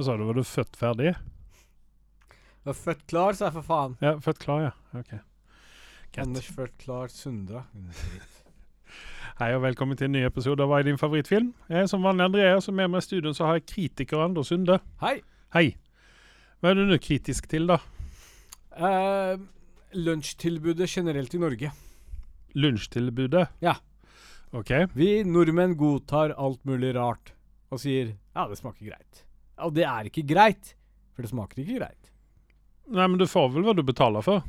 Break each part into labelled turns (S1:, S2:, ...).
S1: Hva sa du, var du født ferdig?
S2: Jeg er født klar, sa jeg for faen.
S1: Ja, født klar, ja. Ok. Greit.
S2: Anders født klar Sundra.
S1: Hei og velkommen til en ny episode av Hva er din favorittfilm? Jeg er som vanlig Andreas, og med meg i studio så har jeg kritiker Anders Sunde.
S2: Hei.
S1: Hei. Hva er du nå kritisk til, da?
S2: Eh, Lunsjtilbudet generelt i Norge.
S1: Lunsjtilbudet?
S2: Ja.
S1: Ok.
S2: Vi nordmenn godtar alt mulig rart og sier ja, det smaker greit. Og det er ikke greit, for det smaker ikke greit.
S1: Nei, men du får vel hva du betaler for?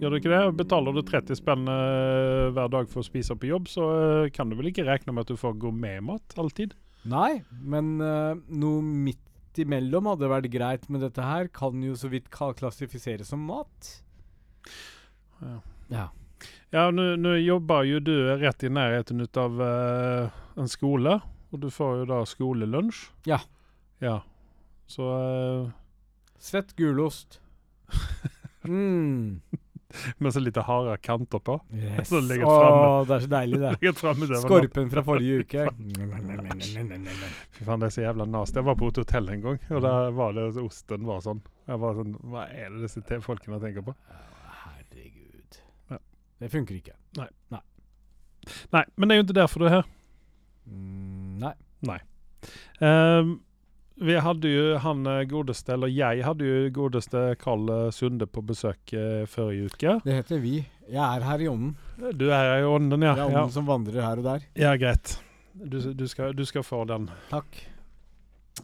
S1: Gjør du ikke det? Betaler du 30 spenn eh, hver dag for å spise på jobb, så eh, kan du vel ikke regne med at du får gourmetmat alltid?
S2: Nei, men uh, noe midt imellom hadde vært greit, men dette her kan jo så vidt klassifiseres som mat.
S1: Ja.
S2: Ja.
S1: Ja, nå nå jobber jo du rett i nærheten ut av uh, en skole, og du får jo da skolelunsj.
S2: Ja.
S1: Ja. Så uh,
S2: Svett gulost. Mm.
S1: Med så lite harde kanter på.
S2: Yes.
S1: Så
S2: Åh,
S1: fremme.
S2: det er så deilig, det. Skorpen fra forrige uke.
S1: Fy faen, det er så jævla nasty. Jeg var på et hotell en gang, og der var det osten var sånn. Jeg var sånn Hva er det disse folkene tenker på?
S2: Herregud.
S1: Ja.
S2: Det funker ikke.
S1: Nei, men det er jo ikke derfor du er her.
S2: Mm, nei.
S1: Ehm, vi hadde jo han eh, godeste, eller jeg hadde jo godeste Karl eh, Sunde på besøk eh, forrige uke.
S2: Det heter vi. Jeg er her i ånden.
S1: Du er her i ånden, ja.
S2: Det er
S1: Ja,
S2: ånden som vandrer her og der.
S1: ja greit. Du, du, skal, du skal få den.
S2: Takk.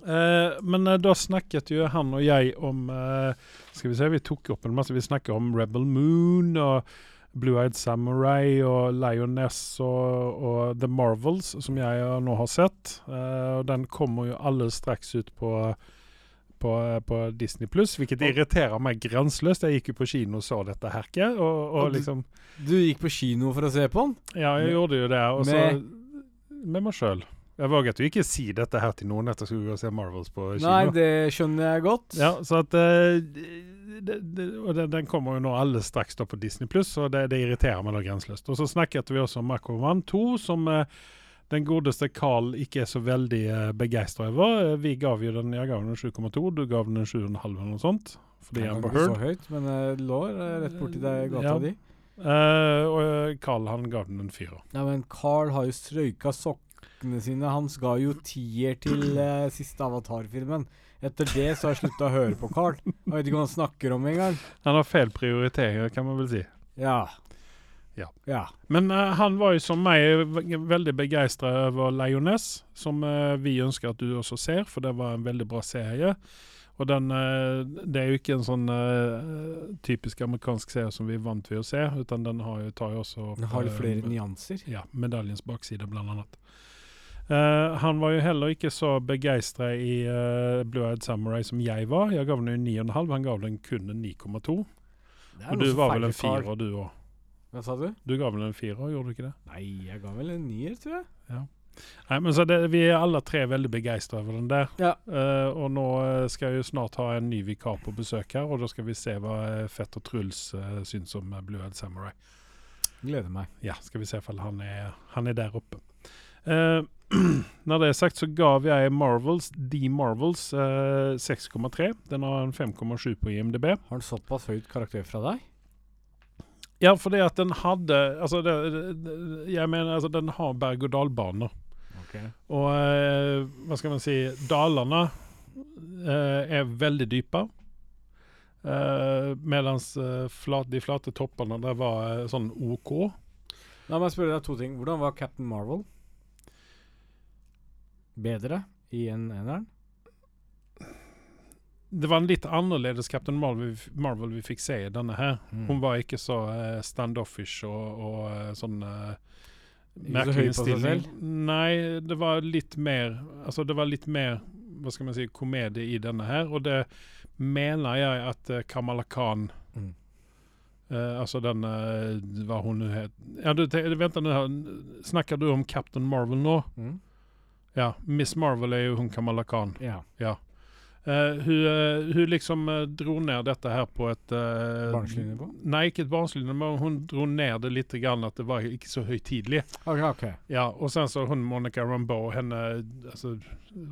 S1: Eh, men da snakket jo han og jeg om eh, Skal vi se, vi tok opp en masse. Vi snakket om Rebel Moon og Blue Eyed Samurai og Lioness og, og The Marvels, som jeg eh, nå har sett. Uh, den kommer jo alle straks ut på på, på Disney Pluss, hvilket
S2: Og-
S1: irriterer meg grenseløst. Jeg gikk jo på kino og så dette herket, og, og
S2: Og du-
S1: liksom
S2: Du gikk på kino for å se på den?
S1: Ja, jeg gjorde jo det. Og så
S2: med-
S1: med meg sjøl. Jeg våget jo ikke si dette her til noen etter at jeg skulle gå og se Marvels på kino.
S2: Nei, det skjønner jeg godt.
S1: Ja, så at eh, det, det, Og den, den kommer jo nå alle straks da på Disney Pluss, og det, det irriterer meg da grenseløst. Og så snakket vi også om Aquaman 2, som eh, den godeste Carl ikke er så veldig eh, begeistra over. Eh, Vi gav jo den Jeg gav den en 7,2, du gav den en 7,5 eller noe sånt. Fordi
S2: Jeg
S1: var
S2: så høyt, men uh, lå eh, rett borti deg gata
S1: Ja.
S2: di.
S1: Eh, og Carl han gav den en firer.
S2: Ja, men Carl har jo strøyka sokkene sine. Han ga jo tier til uh, siste Avatar-filmen. Etter det så har jeg slutta å høre på Carl. Jeg vet ikke hva han snakker om engang.
S1: Han har feil prioriteringer, kan man vel si.
S2: Ja.
S1: Ja.
S2: Ja.
S1: Men uh, han var jo som meg veldig begeistra over Lioness, som uh, vi ønsker at du også ser, for det var en veldig bra serie. Og den eh, Det er jo ikke en sånn uh, typisk amerikansk serie som vi er vant til å se, utan den har tar jo også opp,
S2: Den har flere uh, nyanser.
S1: Ja, medaljens bakside, blant annet. Eh, han var jo heller ikke så begeistra i eh, Blue Eyed Samurai som jeg var. Jeg gav den jo 9,5, han gav den kun en 9,2.
S2: Er
S1: Og du var vel en firer, du òg.
S2: Hva sa du?
S1: Du ga vel en firer, gjorde du ikke det?
S2: Nei, jeg ga vel en nier, tror jeg.
S1: Nei, men så det, Vi er alle tre veldig begeistra over den der.
S2: Ja.
S1: Uh, og nå eh, skal jeg jo snart ha en ny vikar på besøk her, og da skal vi se hva fetter Fett og Truls uh, syns om eh, Blue Eyed Samurai.
S2: Gleder meg.
S1: Ja, skal vi se om han han er der oppe. Uh, når det er sagt, så gav jeg Marvels, The Marvels, uh, 6,3. Den har en 5,7 på IMDb.
S2: Har den såpass høyt karakter fra deg?
S1: Ja, fordi at den hadde Altså, det, det, jeg mener, altså, den har berg-og-dal-baner.
S2: Ok.
S1: Og eh, hva skal man si Dalene eh, er veldig dype. Uh, Mens flat, de flate toppene der var eh, sånn OK.
S2: La meg spørre deg to ting. Hvordan var Captain Marvel? Bedre i en eneren?
S1: Det var en litt annerledes Captain Marvel, Marvel vi fikk se i denne her.
S2: Mm.
S1: Hun var ikke så eh, standoffish og, og eh, sånn
S2: selv?
S1: Nei, det var litt mer Altså, det var litt mer hva skal man si, komedie i denne her, og det mener jeg at eh, Kamala Khan
S2: Mm.
S1: Uh, altså den uh, Hva hun nå het Ja, du, vent her. Snakker du om Captain Marvel nå?
S2: Mm.
S1: Ja. Miss Marvel er jo hun Kamala Khan.
S2: Ja.
S1: Ja. Eh, hun, eh, hun liksom eh, dro ned dette her på et uh,
S2: Barnslig nivå?
S1: Nei, ikke et barnslig nivå, hun dro ned det litt grann at det var ikke så høytidelig.
S2: Okay, okay.
S1: Ja, og sen så hun Monica Rambeau, henne altså,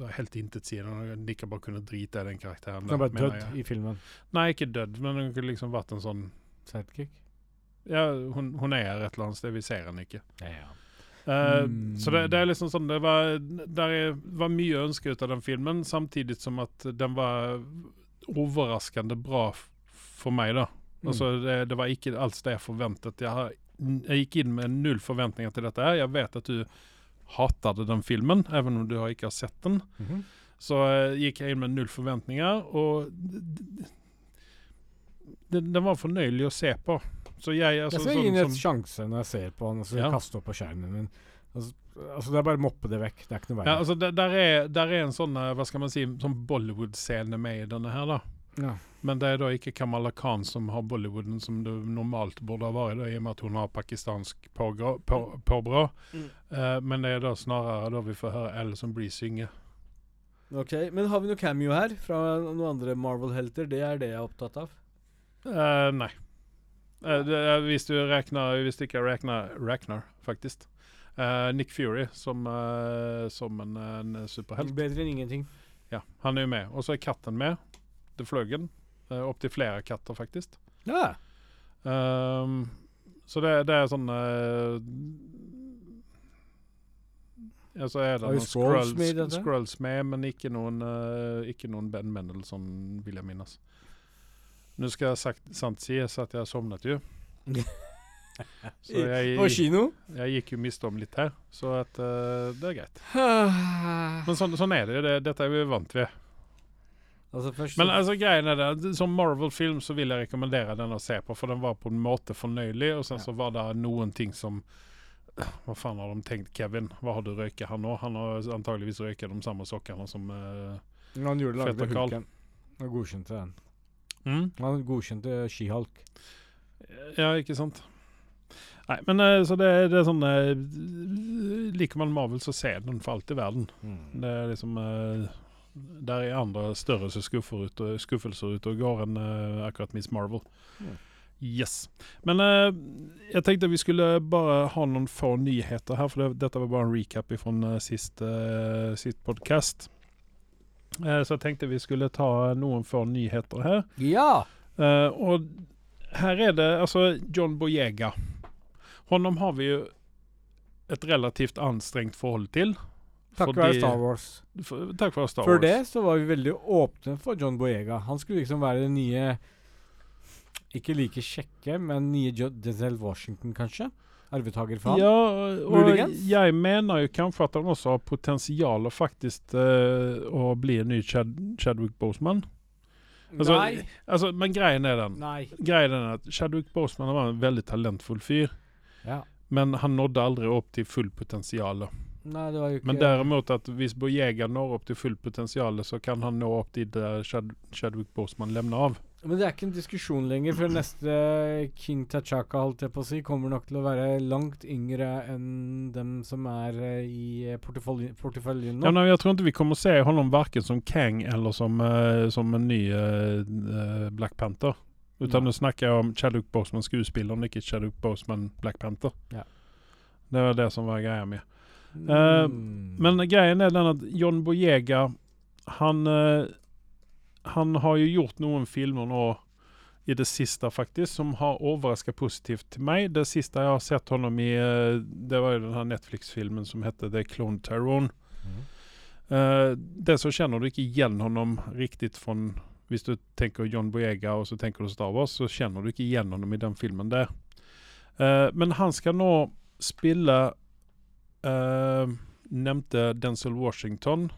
S1: var helt intetsigende. Hun like bare kunne drite i den karakteren.
S2: Hun var
S1: jeg.
S2: i filmen.
S1: Nei, ikke dødd, men hun kunne liksom vært en sånn
S2: Sidekick?
S1: Ja, hun, hun er et eller annet sted, vi ser henne ikke.
S2: Ja, ja.
S1: Eh,
S2: Mm.
S1: Så det, det er liksom sånn Det var, var mye ønske ut av den filmen, samtidig som at den var overraskende bra for meg, da.
S2: Mm.
S1: Altså, det, det var ikke alt det jeg forventet. Jeg, har, jeg gikk inn med null forventninger til dette. her Jeg vet at du hatet den filmen, even om du har ikke har sett den.
S2: Mhm.
S1: Så jeg gikk jeg inn med null forventninger, og den var fornøyelig å se på. Så jeg altså,
S2: jeg skal
S1: sånn
S2: gi
S1: som-
S2: et sjanse når jeg ser på han, og så
S1: Ja.
S2: kaste opp på skjermen min. Altså, altså, det er bare å moppe det vekk. Det er ikke noe
S1: Ja, altså der, der, er, der er en sånn, eh, hva skal man si, sånn Bollywood-scene med i denne her, da.
S2: Ja.
S1: Men det er da ikke Kamala Khan som har Bollywooden som det normalt burde ha vært, da, i og med at hun har pakistansk på- påbrå.
S3: Mm.
S1: uh, men det er da snarere da vi får høre Alison blir synge.
S3: Ok, Men har vi noe cameo her fra noen andre Marvel-helter? Det er det jeg er opptatt av.
S1: Uh, nei. Er, hvis du regner Hvis du ikke regner Ragnar, faktisk. Uh, Nick Fury som, uh, som en, en superhelt.
S2: Bedre enn ingenting.
S1: Ja, han er jo med. Og så er katten med. Det fløy en. Uh, Opptil flere katter, faktisk.
S3: Ja.
S1: Um, så det, det er sånn uh, Ja, så er det noen
S2: Skrulls med
S1: men ikke noen, ikke noen Ben Mendelsohn, vil jeg minnes. Nå skal jeg sagt, sant sies at jeg sovnet jo. Så jeg,
S3: På kino?
S1: jeg gikk jo miste om litt her, så at, uh, det er greit. Men sånn, sånn er det jo. Det, dette er vi vant ved.
S3: Altså
S1: Men altså greien er det, som Marvel-film så vil jeg rekommendere den å se på, for den var på en måte fornøyelig, og sen
S2: Ja.
S1: så var det noen ting som Hva faen har de tenkt, Kevin? Hva har du røyket han nå? Han har antageligvis røyket de samme sokkene som uh,
S2: Men han gjorde lagde
S1: Fett og
S2: godkjente den.
S1: Mm?
S2: Han godkjente She-Hulk.
S1: Ja, ikke sant? Nei, men eh, så det, det er sånn eh, Liker man Marvel, så ser den for alt i verden.
S2: Mm.
S1: Det er liksom eh, Der er andre større ute, ut, skuffelser ute og går enn eh, akkurat Miss Marvel.
S2: Mm.
S1: Yes. Men eh, jeg tenkte vi skulle bare ha noen få nyheter her, for det, dette var bare en recap fra sist, uh, sist podkast. Så jeg tenkte vi skulle ta noen få nyheter her.
S2: Ja!
S1: Uh, og her er det altså John Boyega. Honom har vi jo et relativt anstrengt forhold til.
S2: Takk
S1: for
S2: være Star Wars.
S1: For, takk for Star
S2: Før
S1: Wars.
S2: det så var vi veldig åpne for John Boyega. Han skulle liksom være den nye Ikke like kjekke, men nye Denzel Washington, kanskje? Arvetaker for han?
S1: Ja, og
S2: Muligens.
S1: jeg mener jo kanskje at han også har potensial faktisk eh, å bli en ny Chad, Chadwick Boseman. Altså,
S2: Nei.
S1: Altså, men greien er den
S2: Nei.
S1: Greien er at Chadwick Boseman var en veldig talentfull fyr,
S2: Ja.
S1: men han nådde aldri opp til full potensial.
S2: Nei, det var jo ikke
S1: Men derimot at hvis Boyega når opp til fullt potensial, så kan han nå opp dit der Chad, Chadwick Boseman levner av.
S2: Men det er ikke en diskusjon lenger, for neste King Tachaka, holdt jeg på å si, kommer nok til å være langt yngre enn dem som er eh, i porteføljen nå.
S1: Ja,
S2: nå.
S1: jeg tror ikke vi kommer å se honom verken som Kang eller som, uh, som en ny eh, eh, Black Panther. Utan nå snakker jeg om Chadwick Boseman skuespelaren, ikke Chaduk Boseman Black Panther.
S2: Ja.
S1: Det var det som var greia med. Uh,
S2: Mm.
S1: Men greien er den at John Boyega, han, eh, han har jo gjort noen filmer nå i det siste, faktisk, som har overraska positivt til meg. Det siste jeg har sett honom i, eh, det var jo den här Netflix-filmen som hette The Clone Terror'.
S2: Mm.
S1: Uh, det så kjenner du ikke igjen honom riktig fra hvis du tenker John Boyega og så tenker du Star Wars, så kjenner du ikke igjen honom i den filmen der. Uh, men han skal nå spille uh, nevnte Denzel Washington,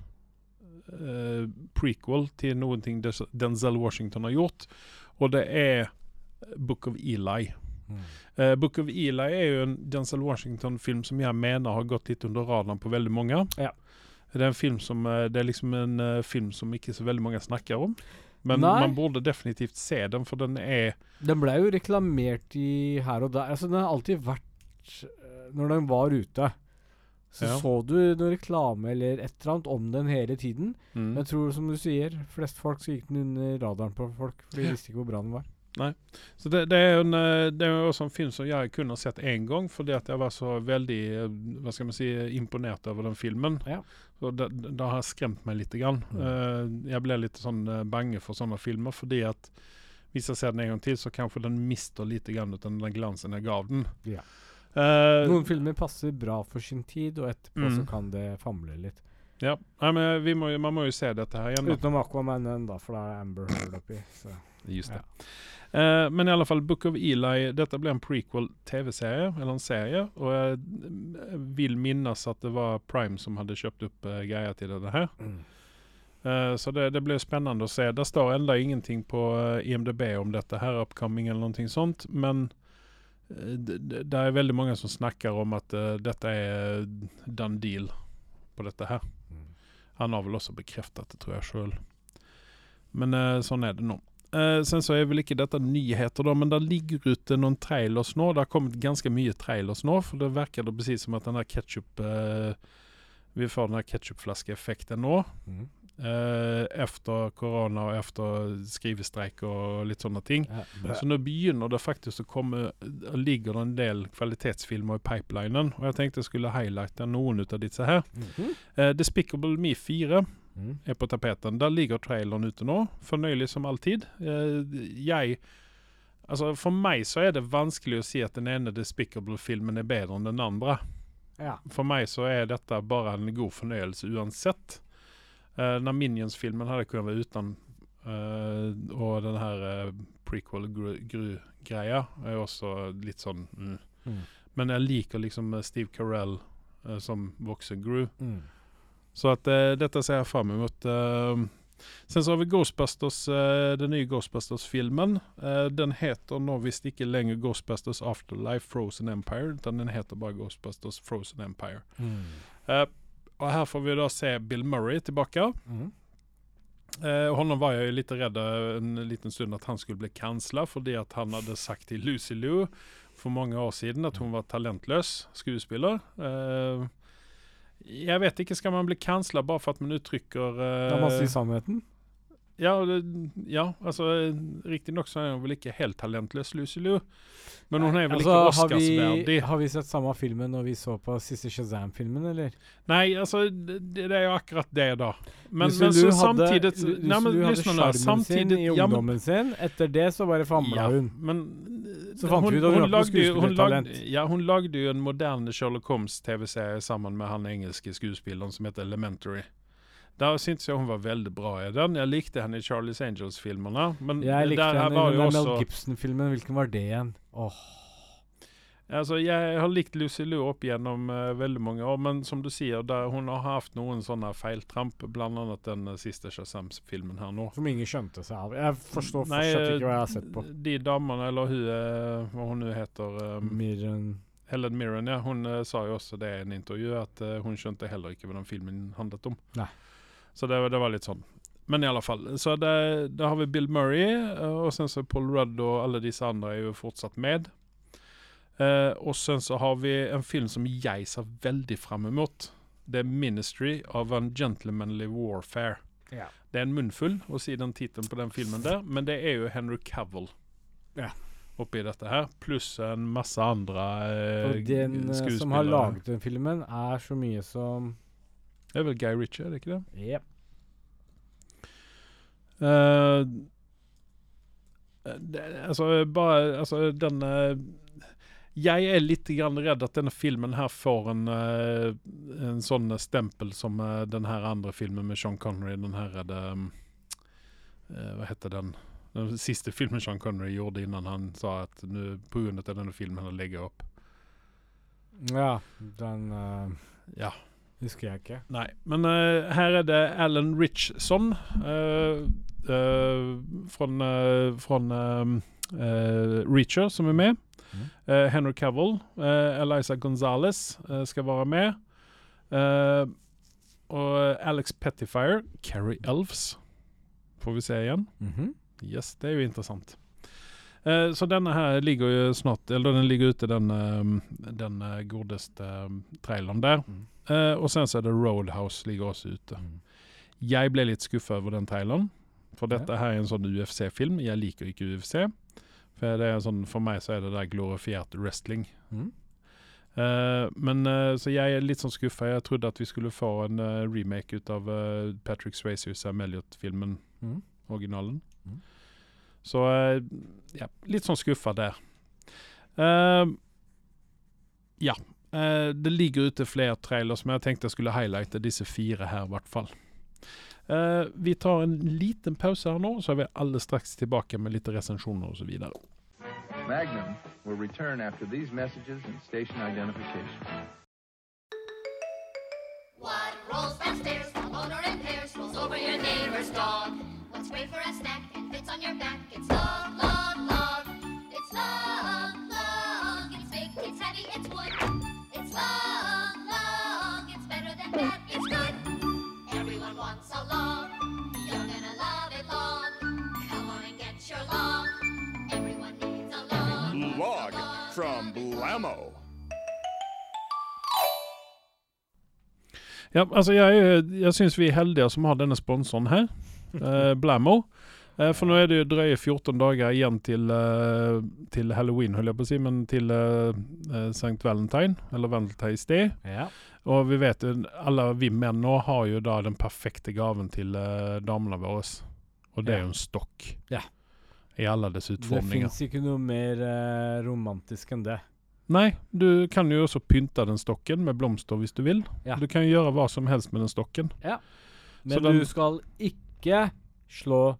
S1: eh, prequel til noen ting Denzel Washington har gjort, og det er Book of Eli.
S2: Mm.
S1: Eh, Book of Eli er jo en Denzel Washington-film som jeg mener har gått litt under radaren på veldig mange.
S2: Ja.
S1: Det er en film som eh, Det er liksom en uh, film som ikke så veldig mange snakker om. Men
S2: Nei.
S1: man burde definitivt se den, for den er
S2: Den ble jo reklamert i her og der. Altså, den har alltid vært eh, Når den var ute, så
S1: Ja.
S2: så du noe reklame eller et eller annet om den hele tiden.
S1: Mm.
S2: Jeg tror, som du sier, flest folk så gikk den under radaren på folk, for de
S1: Ja.
S2: visste ikke hvor bra den var. Nei.
S1: Så det, det er en, eh, det er også en film som jeg kun har sett én gang, fordi at jeg var så veldig eh, hva skal man si, imponert over den filmen.
S2: Ja.
S1: Så det, det har skremt meg litt. Grann.
S2: Mm.
S1: Eh, jeg ble litt sånn bange for sånne filmer, fordi at hvis jeg ser den en gang til, så kanskje den mister litt grann ut den glansen jeg gav den.
S2: Ja.
S1: Eh,
S2: Noen filmer passer bra for sin tid, og etterpå
S1: Mm.
S2: så kan det famle litt.
S1: ja. Nei, men vi må, man må jo se dette her igjen. da.
S2: Utenom Aquaman da, for da er Amber Heard oppi. Så.
S1: Just det.
S2: Ja.
S1: Uh, men i alle fall, Book of Eli, dette ble en prequel-TV-serie, eller en serie. Og jeg vil minnes at det var Prime som hadde kjøpt opp uh, greia til det her.
S2: Mm.
S1: Uh, så det, det blir spennende å se. Det står enda ingenting på eh, IMDb om dette her, upcoming eller noe sånt. Men eh, det, det det er veldig mange som snakker om at uh, dette er done deal på dette her.
S2: Mm.
S1: Han har vel også bekreftet det, tror jeg sjøl. Men uh, sånn er det nå. Uh, sen så er vel ikke dette nyheter, da, men det ligger ute noen trailers nå. Det har kommet ganske mye trailers nå, for det virker det presis som at den her ketchup eh, Vi får den her ketsjupflaskeeffekten nå.
S2: Mm.
S1: Eh, efter korona og efter skrivestreik og litt sånne ting.
S2: Ja.
S1: Så nå begynner det faktisk å komme ligger det en del kvalitetsfilmer i pipelinen. Og jeg tenkte jeg skulle highlighte noen av disse her.
S2: Mhm.
S1: Eh, Despicable Me 4
S2: Mm.
S1: er på tapeten. Der ligger traileren ute nå. Fornøyelig som alltid. Eh, jeg Altså, for meg så er det vanskelig å si at den ene Despicable-filmen er bedre enn den andre.
S2: Ja.
S1: For meg så er dette bare en god fornøyelse uansett. Uh, når Minions-filmen hade kunnat være uten, eh, og den här uh, prequel-greia er også litt sånn mm.
S2: Mm.
S1: Men jeg liker liksom eh, Steve Carell uh, som voksen Gru.
S2: Mm.
S1: Så at uh, dette ser jeg fram emot. Uh, sen så har vi Ghostbusters, eh, den nye Ghostbusters-filmen. Eh, den heter nå visst ikke lenger Ghostbusters Afterlife Frozen Empire, utan den heter bare Ghostbusters Frozen Empire. Og her får vi da se Bill Murray tilbake.
S2: Mm.
S1: Eh, honom var jo litt redd eh, en liten stund at han skulle bli cancela fordi at han hadde sagt til Lucy Liu for mange år siden at hun var talentløs skuespiller. Eh, jeg vet ikke, skal man bli cancela bare for at man uttrykker eh,
S2: Da man sier sannheten.
S1: Ja, ja, altså Riktignok så er hun vel ikke helt talentløs, Lucy Liu. Men hun er vel
S2: Altså, ikke
S1: Oscarsverdig.
S2: har vi sett samme filmen når vi så på siste Shazam-filmen, eller?
S1: Nei, altså det, det er jo akkurat det, da. Men,
S2: Lucy
S1: men så samtidig
S2: Lu- Lucy Liu hadde sjarmen sin
S1: i
S2: i
S1: ja, men,
S2: ungdommen sin. Etter det så bare famla
S1: ja,
S2: hun.
S1: Men
S2: Så fant vi ut at hun
S1: lagde hun lagde- Ja, hun lagde jo en moderne Sherlock Holmes-TV-serie sammen med han engelske skuespilleren som heter Elementary. Der syntes jeg hun var veldig bra i den. Jeg likte henne i Charlies Angels-filmene. Men
S2: Jeg likte
S1: her
S2: henne i den Mel Gibson-filmen. Hvilken var det igjen? Åh.
S1: Altså, jeg har likt Lucy Liu opp gjennom uh, veldig mange år, men som du sier, der hun har hatt noen sånne feiltramp, annet den uh, siste Shazam-filmen her nå.
S2: Som ingen skjønte seg av. Jeg forstår
S1: Nei,
S2: fortsatt ikke hva jeg har
S1: eh,
S2: sett på.
S1: De damene, eller hun uh, Hva hun nå heter um,
S2: Mirren
S1: Helen Mirren, ja. Hun eh, sa jo også det i en intervju, at eh, hun skjønte heller ikke hva den filmen handlet om.
S2: Nei.
S1: Så det, det var litt sånn. Men i alle fall. Så da har vi Bill Murray, eh, og sen så Paul Rudd og alle disse andre er jo fortsatt med. Uh, og sen så har vi en film som jeg ser veldig fram imot. Det er 'Ministry of Ungentlemanly Warfare'.
S2: Ja.
S1: Det er en munnfull å si den tittelen på den filmen der, men det er jo Henry Cavill
S2: Ja.
S1: oppi dette her, pluss en masse andre skuespillere.
S2: Og den eh, som har laget den filmen, er så mye som
S1: Det er vel Guy Ritchie, er det ikke det?
S2: Yep.
S1: Eh, det altså, bare Altså, den eh, Jeg er litt grann redd at denne filmen her får en, eh, en sånn stempel som eh, den her andre filmen med Sean Connery. Den her er det eh, Hva heter den? Den siste filmen Sean Connery gjorde innan han sa at nu, på grunn av denne filmen han legger opp.
S2: Ja, den uh,
S1: Ja.
S2: Husker jeg ikke.
S1: Nei, men uh, her er det Alan Richson uh, fra, Reacher som er med.
S2: Mm.
S1: Henry Cavill, Eliza Gonzales skal være med. Og Alex Pettifier, Carrie Elves, får vi se igjen.
S2: Mhm.
S1: Yes, det er jo interessant. Uh, så denne her ligger jo snart Eller den ligger ute, den, den godeste traileren der.
S2: Mm.
S1: Eh, og sen så er det Roadhouse ligger også ute. Jeg ble litt skuffa over den traileren. For dette her er en sånn UFC-film. Jeg liker ikke UFC. For, det er sånn, for meg så er det der glorifiert wrestling.
S2: Mm.
S1: Eh, men eh, Så jeg er litt sånn skuffa. Jeg trodde at vi skulle få en uh, remake ut av eh, Patrick Swayze Sam Elliot-filmen,
S2: Mm.
S1: originalen.
S2: Mm.
S1: Så ja, litt sånn skuffa der. Uh, ja. Eh, det ligger ute flere trailers, men jeg tenkte jeg skulle highlighte disse fire her, i hvert fall. Uh, vi tar en liten pause her nå, så er vi alle straks tilbake med litt resensjoner osv.
S4: Magnum will return after these messages and station identification.
S5: What rolls downstairs, the owner and pairs, rolls over your neighbor's dog. What's great for a snack and fits on your back? It's log, log, log. It's long,
S6: from Blammo.
S1: Ja, altså jeg, jeg syns vi er heldige som har denne sponsoren her, eh, Blammo. Eh, for nå er det jo drøye 14 dager igjen til, eh, til halloween, holder jeg på å si, men til eh, eh, St. Valentine, eller Valentine's Day.
S2: Ja.
S1: Og vi vet jo, alle vi menn nå har jo da den perfekte gaven til eh, damene våre. Og det er jo en stokk.
S2: Ja.
S1: I alle dess
S2: Det
S1: utformninger.
S2: fins ikke noe mer eh, romantisk enn det.
S1: Nei, du kan jo også pynte den stokken med blomster hvis du vil.
S2: Ja.
S1: Du kan gjøre hva som helst med den stokken.
S2: Men
S1: Så den-
S2: du skal ikke slå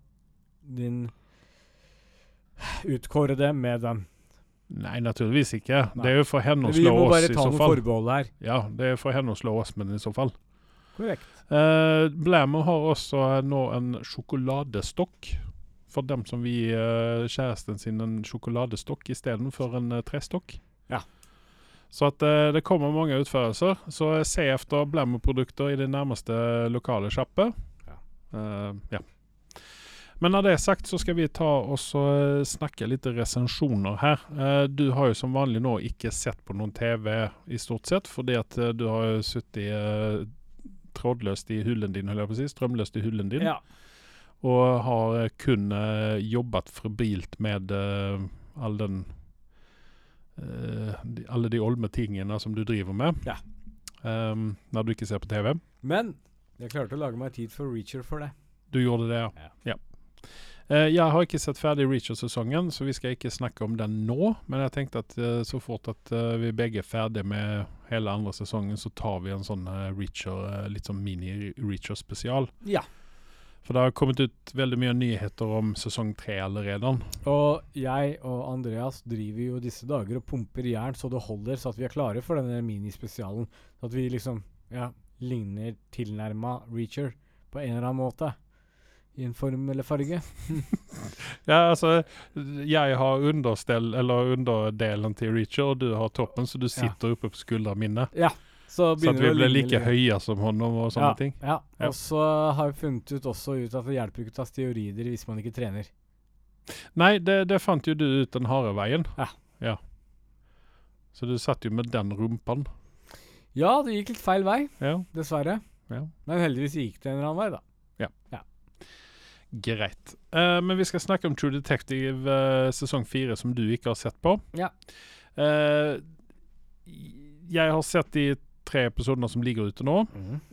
S2: din utkårede med den.
S1: Nei, naturligvis ikke.
S2: Nei.
S1: Det er jo for henne å
S2: Vi
S1: slå
S2: må
S1: oss
S2: bare
S1: i
S2: ta
S1: så
S2: noen
S1: fall.
S2: forbehold her.
S1: Ja, det er for henne å slå oss med den i så fall.
S2: Korrekt.
S1: Uh, Blammo har også eh, nå en sjokoladestokk. For dem som vil gi uh, kjæresten sin en sjokoladestokk istedenfor en uh, trestokk.
S2: Ja.
S1: Så at uh, det kommer mange utførelser. Så eh, se efter Blammo-produkter i det nærmeste lokale sjappe.
S2: Ja.
S1: Eh, ja. Men når det sagt, så skal vi ta oss og eh, snakke litt resensjoner her. Eh, du har jo som vanlig nå ikke sett på noen TV i stort sett, fordi at eh, du har jo sittet trådløst i hullen din, holder jeg på å si, strømløst i hullen din,
S2: Ja.
S1: Og har eh, kun eh, jobbet febrilt med eh, all den de, alle de olme tingene som du driver med.
S2: Ja.
S1: um, når du ikke ser på TV.
S2: Men jeg klarte å lage meg tid for Reacher for det.
S1: Du gjorde det, ja.
S2: Ja.
S1: Eh, jeg har ikke sett ferdig Reacher-sesongen, så vi skal ikke snakke om den nå. Men jeg tenkte at uh, så fort at uh, vi begge er ferdig med hele andre sesongen, så tar vi en sånn Reacher, litt sånn mini-Reacher-spesial.
S2: Ja.
S1: For det har kommet ut veldig mye nyheter om sesong tre allerede.
S2: Og jeg og Andreas driver jo disse dager og pumper jern så det holder, så at vi er klare for denne minispesialen. Så at vi liksom ja, ligner tilnærma Reacher på en eller annen måte. I en form eller farge.
S1: Ja, altså Jeg har understell, eller underdelen til Reacher, og du har toppen, så du sitter oppe på skuldra mine.
S2: Så,
S1: Så at vi
S2: ble
S1: like høye som honom og sånne
S2: ja,
S1: ting.
S2: Ja.
S1: Ja.
S2: Og så har vi funnet ut også ut at det hjelper ikke å ta steorider hvis man ikke trener.
S1: Nei, det, det fant jo du ut den harde veien.
S2: Ja.
S1: Så du satt jo med den rumpen.
S2: Ja, det gikk litt feil vei,
S1: Ja,
S2: dessverre.
S1: Ja.
S2: Men heldigvis gikk det en eller annen vei, da.
S1: greit. Uh, men vi skal snakke om True Detective uh, sesong fire, som du ikke har sett på.
S2: Ja.
S1: Uh, jeg har sett de tre episodene som ligger ute nå.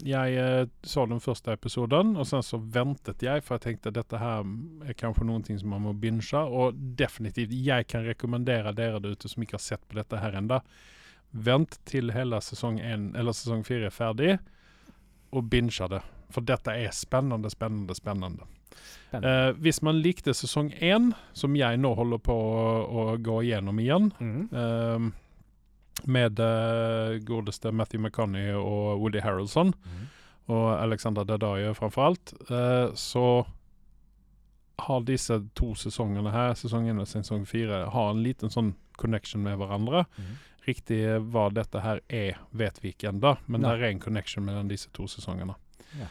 S1: Jeg eh, så den første episoden, og sen så ventet jeg, for jeg tenkte dette her er kanskje ting som man må binge. Og definitivt, jeg kan rekommendere dere der ute som ikke har sett på dette her enda Vent til hele sesong, en, eller sesong fire er ferdig, og binge det. For dette er spennende, spennende, spennende. Eh, hvis man likte sesong én, som jeg nå holder på å, å gå igjennom igjen,
S2: mm.
S1: eh, med uh, godeste Matthew McConney og Woody Harrelson, og Alexander Daddaye framfor alt, eh, så har disse to sesongene her, sesong 1 og sesong 4, har en liten sånn connection med hverandre.
S2: Mm.
S1: Riktig hva dette her er, vet vi ikke ennå, men
S2: Nei.
S1: det er en connection mellom disse to sesongene.
S2: Ja.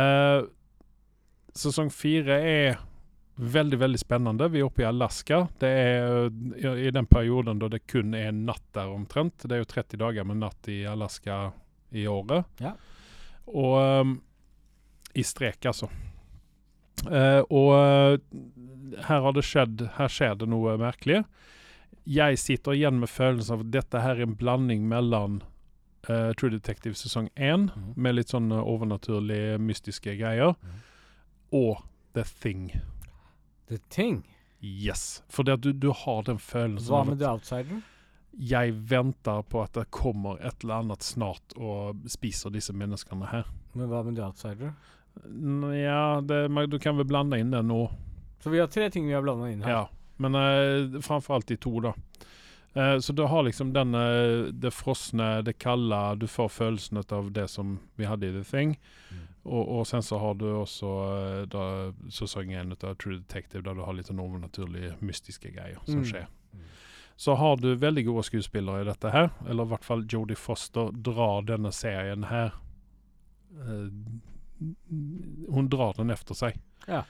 S1: Eh, sesong fire er Veldig, veldig spennende. Vi er oppe i Alaska. Det er i, den perioden da det kun er natt der omtrent. Det er jo 30 dager med natt i Alaska i året.
S2: Ja.
S1: Og um, I strek, altså. Uh, og eh, her har det skjedd Her skjer det noe merkelig. Jeg sitter igjen med følelsen av at dette her er en blanding mellom uh, True Detective sesong 1,
S2: Mhm.
S1: med litt sånn overnaturlige, mystiske greier,
S2: Mhm.
S1: og The Thing.
S2: The Thing.
S1: Yes. Fordi at du, du har den følelsen
S2: Hva med The Outsider?
S1: jeg venter på at det kommer et eller annet snart og spiser disse menneskene her.
S2: Men hva med The Outsider?
S1: N- Ja, det, man- du kan vel blande inn det nå.
S2: Så vi har tre ting vi har blanda inn her.
S1: Ja. Men uh, framfor alt de to, da. Uh, så du har liksom den uh, det frosne, det kalde Du får følelsen av det som vi hadde i The Thing.
S2: Mm.
S1: Og, og sen så har du også eh, da, sesong én av True Detective, der du har litt sånn overnaturlige, mystiske greier som
S2: Mm.
S1: skjer.
S2: Mm.
S1: Så har du veldig gode skuespillere i dette her, eller i hvert fall Jodie Foster drar denne serien her uh, Hun drar den efter seg.
S2: Ja.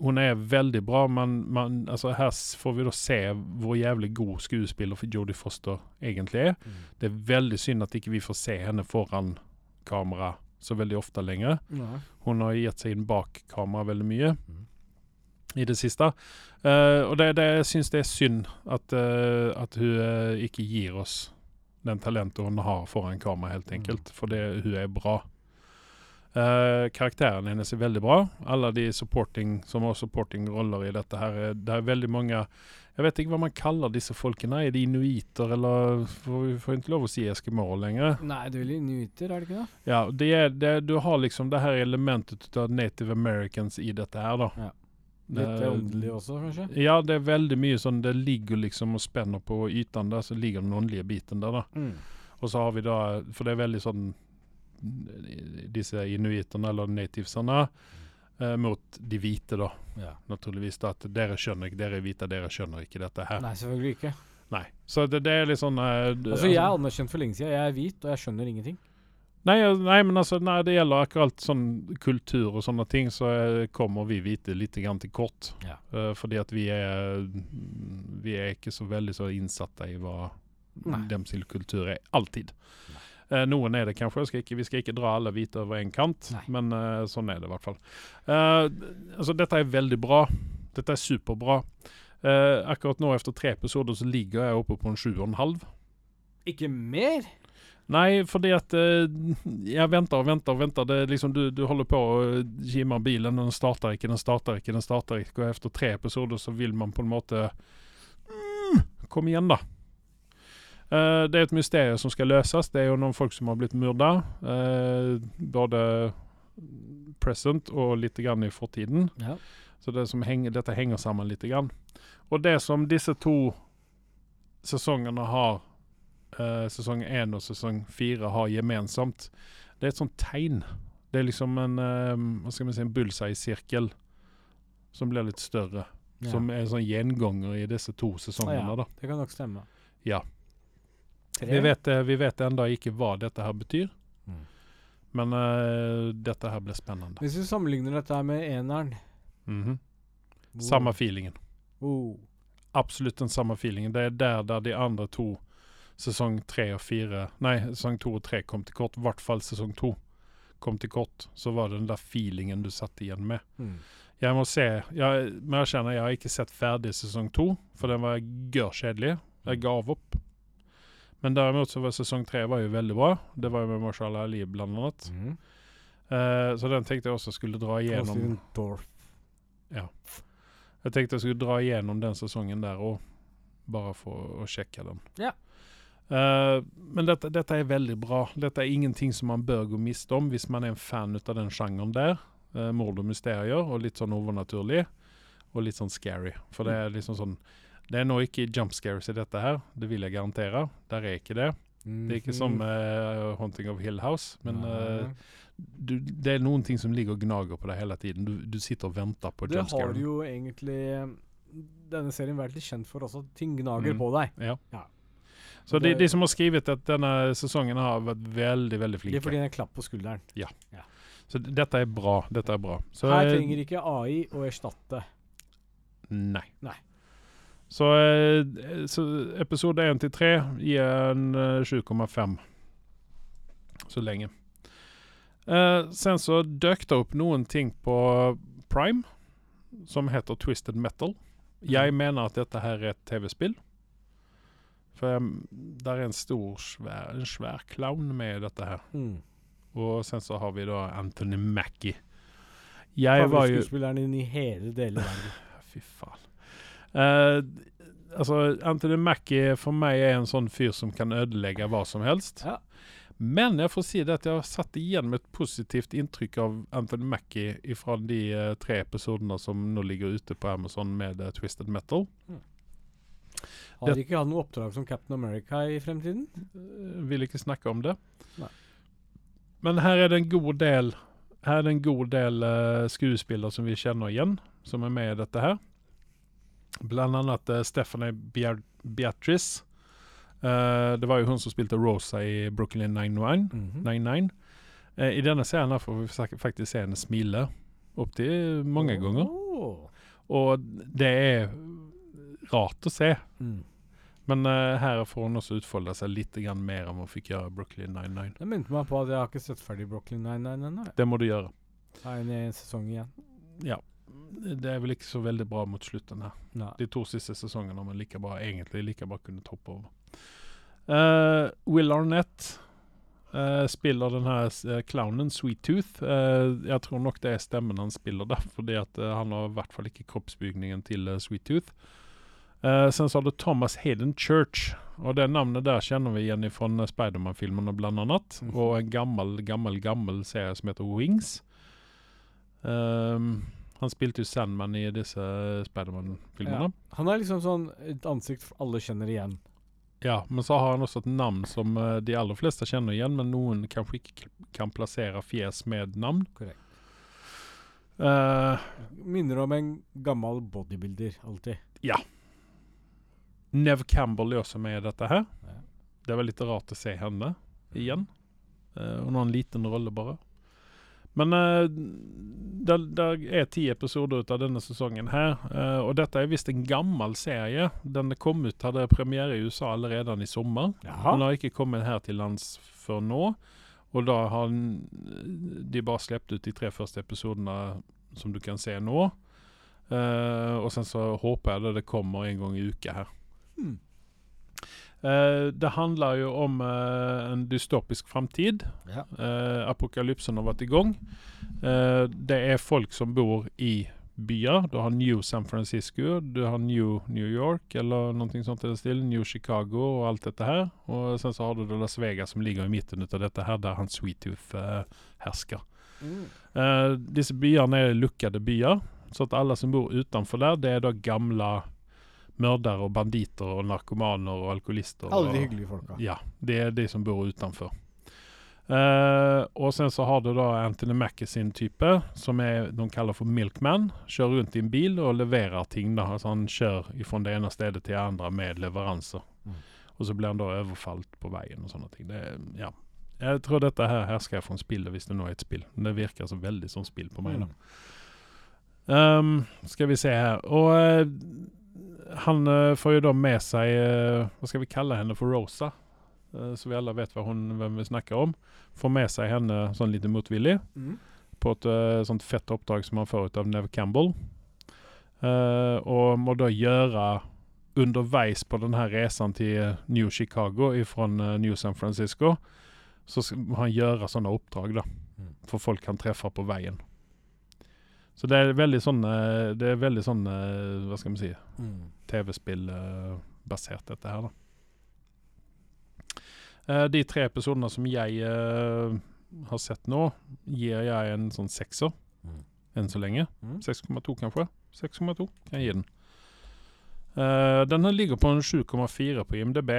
S1: Hun er veldig bra, men man, altså her får vi da se hvor jævlig god skuespiller for Jodie Foster egentlig er.
S2: Mm.
S1: Det er veldig synd at ikke vi får se henne foran kamera så veldig ofte lenger.
S2: Ja.
S1: Hun har gitt seg inn bak kamera veldig mye
S2: Mm.
S1: i det siste. Uh, og det, det, jeg syns det er synd at, uh, at hun uh, ikke gir oss den talentet hun har foran kamera, helt enkelt. For det, hun er bra. Uh, karakteren hennes er veldig bra. Alle de supporting som har supporting roller i dette her, er- det er veldig mange Jeg vet ikke hva man kaller disse folkene. Er de inuiter, eller får Vi får ikke lov å si eskimoer lenger.
S2: Nei, det er vel inuitter, er det ikke det?
S1: Ja, det er, det, du har liksom det her elementet av native americans i dette her, da.
S2: Ja. Litt åndelig også, kanskje?
S1: Ja, det er veldig mye sånn Det ligger liksom og spenner på ytene der, så ligger den åndelige biten der, da.
S2: Mm.
S1: Og så har vi da For det er veldig sånn Disse inuiterne, eller nativesene, eh, mot de hvite, da.
S2: Ja.
S1: Naturligvis. At dere skjønner ikke, dere er hvite, dere skjønner ikke dette her. Nei.
S2: Selvfølgelig ikke. Nei.
S1: Så det, det er litt sånn uh,
S2: Altså, jeg er anerkjent for lenge siden. Jeg er hvit, og jeg skjønner ingenting.
S1: Nei, nei, men altså, når det gjelder akkurat sånn kultur og sånne ting, så eh, kommer vi hvite litt grann til kort.
S2: Ja.
S1: Uh, fordi at vi er Vi er ikke så veldig så innsatte i hva
S2: Nei.
S1: deres kultur er. Alltid. Eh, noen er det kanskje. Skal ikke, vi skal ikke dra alle hvite over en kant,
S2: Nei.
S1: men eh, sånn er det i hvert fall. Eh, altså, dette er veldig bra. Dette er superbra. Eh, akkurat nå, etter tre episoder, så ligger jeg oppe på en sju og en halv.
S2: Ikke mer?
S1: Nei, fordi at eh, jeg venter og venter og venter. Det liksom, du, du holder på å kime bilen, den starter ikke, den starter ikke, den starter ikke. Og etter tre episoder så vil man på en måte mm, Kom igjen, da. Eh, det er et mysterium som skal løses. Det er jo noen folk som har blitt myrda. Uh, både present og litt grann i fortiden.
S2: Ja.
S1: Så det som henger, dette henger sammen litt. Grann. Og det som disse to sesongene har, uh, sesong én og sesong fire har gemensamt, det er et sånt tegn. Det er liksom en uh, hva skal man si, en bullseye-sirkel som blir litt større.
S2: Ja.
S1: Som er en sånn gjenganger i disse to sesongene.
S2: Ah, ja.
S1: da.
S2: Det kan nok stemme.
S1: Ja.
S2: Tre?
S1: Vi vet, eh, vi vet enda ikke hva dette her betyr,
S2: Mm.
S1: men uh, dette her blir spennende.
S2: Hvis vi sammenligner dette her med eneren
S1: Mhm.
S2: hvor-
S1: Samme feelingen.
S2: Oh.
S1: Absolutt den samme feelingen. Det er der, der de andre to, sesong tre og fire Nei, sesong to og tre kom til kort. I hvert fall sesong to kom til kort. Så var det den der feelingen du satt igjen med.
S2: Mm.
S1: Jeg må se Jeg Men jeg kjenner jeg har ikke sett ferdig sesong to, for den var gørr kjedelig. Jeg gav opp. Men derimot så var sesong tre var jo veldig bra. Det var jo med Marshall Ali blant annet.
S2: Mm.
S1: Uh, så den tenkte jeg også skulle dra igjennom.
S2: Ja. Dorff.
S1: Jeg tenkte jeg skulle dra igjennom den sesongen der og bare for å sjekke den.
S2: Ja.
S1: Uh, men dette, dette er veldig bra. Dette er ingenting som man bør gå miste om hvis man er en fan av den sjangeren der. Uh, mord og mysterier, og litt sånn overnaturlig. Og litt sånn scary. For det er liksom sånn Det er nå ikke jump scares i dette her, det vil jeg garantere. Der er ikke det. Det er ikke som uh, 'Haunting of Hill House', men eh, du, det er noen ting som ligger og gnager på deg hele tiden. Du, du sitter og venter på
S2: Det har
S1: du
S2: jo egentlig denne serien vært litt kjent for også. at Ting gnager
S1: Mm.
S2: på deg.
S1: Ja.
S2: Ja.
S1: Så de,
S2: Det-
S1: de som har skrevet at denne sesongen har vært veldig veldig
S2: Det er fordi den er klapp på skulderen.
S1: Ja. Så dette er bra. Dette er bra. Så
S2: Her
S1: eh,
S2: trenger ikke AI å erstatte.
S1: Nei.
S2: Nei.
S1: Så, eh, så episode 1 til 3 gir en eh, 7,5 så lenge. Eh, sen så dök det opp noen ting på Prime som heter Twisted Metal. Jeg mener at dette her er et TV-spill. For der er en stor, svær, en svær clown med dette her.
S2: Mm.
S1: Og sen så har vi da Anthony Mackie. Jeg var jo
S2: Favorittskuespilleren din i hele deler av verden.
S1: Fy faen. Eh, altså, Anthony Mackie for meg er en sånn fyr som kan ødelegge hva som helst.
S2: Ja.
S1: Men jeg får si det at jeg har satt igjen med et positivt inntrykk av Anthony Mackie fra de uh, tre episodene som nå ligger ute på Amazon med uh, Twisted Metal.
S2: Har
S1: Det-
S2: ikke han noe oppdrag som Captain America i fremtiden?
S1: Vil ikke snakke om det.
S2: Nei.
S1: Men her er det en god del Her er det en god del uh, skuespillere som vi kjenner igjen, som er med i dette her. Blant annet uh, Stephanie Bear Beatrice. Uh, det var jo hun som spilte Rosa i Brooklyn 99.
S2: Mhm.
S1: 99. Uh, I denne serien får vi faktisk se henne smile opptil mange ganger. Og det er rart å se.
S2: Mm.
S1: Men uh, her får hun også utfolde seg litt grann mer enn hun fikk gjøre i Brooklyn 99.
S2: Det minte meg på at jeg har ikke sett ferdig Brooklyn Nine-Nine ennå.
S1: Det må du gjøre.
S2: Det er en, en sesong igjen.
S1: Ja. Det er vel ikke så veldig bra mot slutten her.
S2: Nei.
S1: De to siste sesongene har man like bra, egentlig like bra kunnet hoppe over. Uh, Will Arnett uh, spiller den her eh, clownen Sweet Tooth. Jeg tror nok det er stemmen han spiller der, fordi at han har i hvert fall ikke kroppsbygningen til Sweet Tooth. Sen så har du Thomas Hayden Church, og det navnet der kjenner vi igjen fra Spiderman-filmene blant annet,
S2: Mhm.
S1: og en gammel, gammel, gammel serie som heter Wings. Ehm, han spilte jo Sandman i disse Spiderman-filmene.
S2: Ja. Han er liksom sånn et ansikt alle kjenner igjen.
S1: Ja, men så har han også et navn som eh, de aller fleste kjenner igjen, men noen kanskje ikke kan plassere fjes med navn.
S2: Korrekt.
S1: Uh,
S2: Minner om en gammel bodybuilder, alltid. Ja.
S1: Nev Campbell er også med i dette her.
S2: Ja.
S1: Det var litt rart å se henne igjen. Uh, hun har en liten rolle, bare. Men uh, det, det er ti episoder ut av denne sesongen her. Uh, og dette er visst en gammel serie. Den kom ut, hadde premiere i USA allerede i sommer. Den har ikke kommet her til lands før nå. Og da har de bare sluppet ut de tre første episodene som du kan se nå. Uh, og sen så håper jeg det, det kommer en gang i uka her. Eh, det handler jo om uh, en dystopisk framtid.
S2: Ja.
S1: Uh, apokalypsen har vært i gang. Det er folk som bor i byer. Du har New San Francisco, du har New New York eller noe sånt i den stilen. New Chicago og alt dette her. Og sen så har du Las Vegas som ligger i midten av dette her, der han Sweet Tooth hersker.
S2: Mm.
S1: Disse byene er lukkede byer, så at alle som bor utenfor der, det er da gamle mordere og banditter og narkomaner og alkoholister.
S2: Alle de hyggelige folka.
S1: ja, det er de som bor utenfor. Uh, og sen så har du da Anthony Mackie sin type, som er de kaller for Milkman. Kjører rundt i en bil og leverer ting. da, altså Han kjører fra det ene stedet til det andre med leveranser.
S2: Mm.
S1: Og så blir han da overfalt på veien og sånne ting. Det, ja. Jeg tror dette her hersker fra spillet, hvis det nå er et spill. Men det virker så veldig som spill på meg. da. Um, skal vi se her. Og eh, han eh, får jo da med seg eh, Hva skal vi kalle henne for Rosa? Eh, så vi alle vet hva hun, hvem vi snakker om. Får med seg henne sånn litt motvillig
S2: Mm.
S1: på et eh, sånt fett oppdrag som han får ut av Nev Campbell. Og må da gjøre underveis på denne reisen til New Chicago fra New San Francisco, så må han gjøre sånne oppdrag da,
S2: Mm.
S1: for folk han treffer på veien. Så det er veldig sånn eh, Det er veldig sånn eh, Hva skal vi si
S2: Mm.
S1: TV-spill-basert, dette her, da. Eh, de tre episodene som jeg eh, har sett nå, gir jeg en sånn sekser
S2: Mm.
S1: enn så lenge.
S2: Mm.
S1: 6,2 kanskje. 6,2 kan jeg gi den. Uh, den ligger på en 7,4 på IMDb.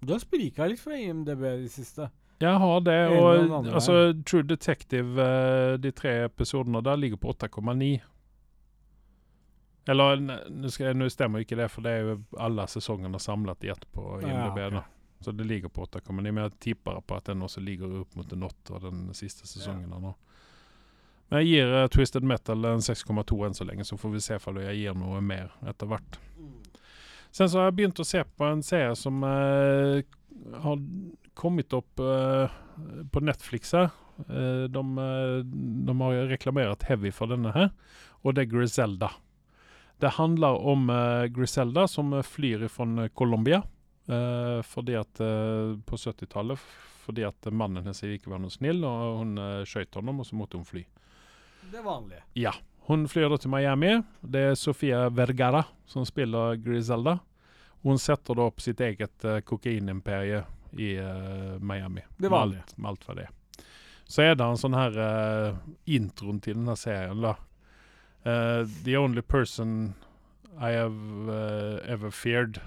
S2: Du har sprika litt fra IMDb i det siste.
S1: Jeg har det,
S2: og
S1: altså, True Detective, eh, de tre episodene der, ligger på 8,9. Eller nå stemmer ikke det, for det er jo alle sesongene samlet i ett på IMDb.
S2: Ja,
S1: okay. Så det ligger på 8,9, men jeg tipper på at den også ligger opp mot en 8 den siste sesongen. Ja. nå. Men jeg gir uh, Twisted Metal en 6,2 enn så lenge, så får vi se om jeg gir noe mer etter hvert. Sen så har jeg begynt å se på en serie som eh, har kommet opp eh, på Netflix her. Eh, de, eh, de har reklamert heavy for denne her, og det er Griselda. Det handler om eh, Griselda som eh, flyr fra Colombia. eh, fordi at eh, på 70-tallet fordi at mannen hennes ikke var noe snill, og hun uh, skjøt ham, og så måtte hun fly.
S3: Det vanlige.
S1: Ja. Hun flyr da til Miami. Det er Sofia Vergara som spiller Griselda. Hun setter da opp sitt eget uh, kokainimperie i eh, Miami.
S3: Det
S1: Med
S3: vanlige.
S1: alt, med alt for det. Så er det en sånn her uh, introen til denne serien, da. Uh, the only person I have uh, ever feared,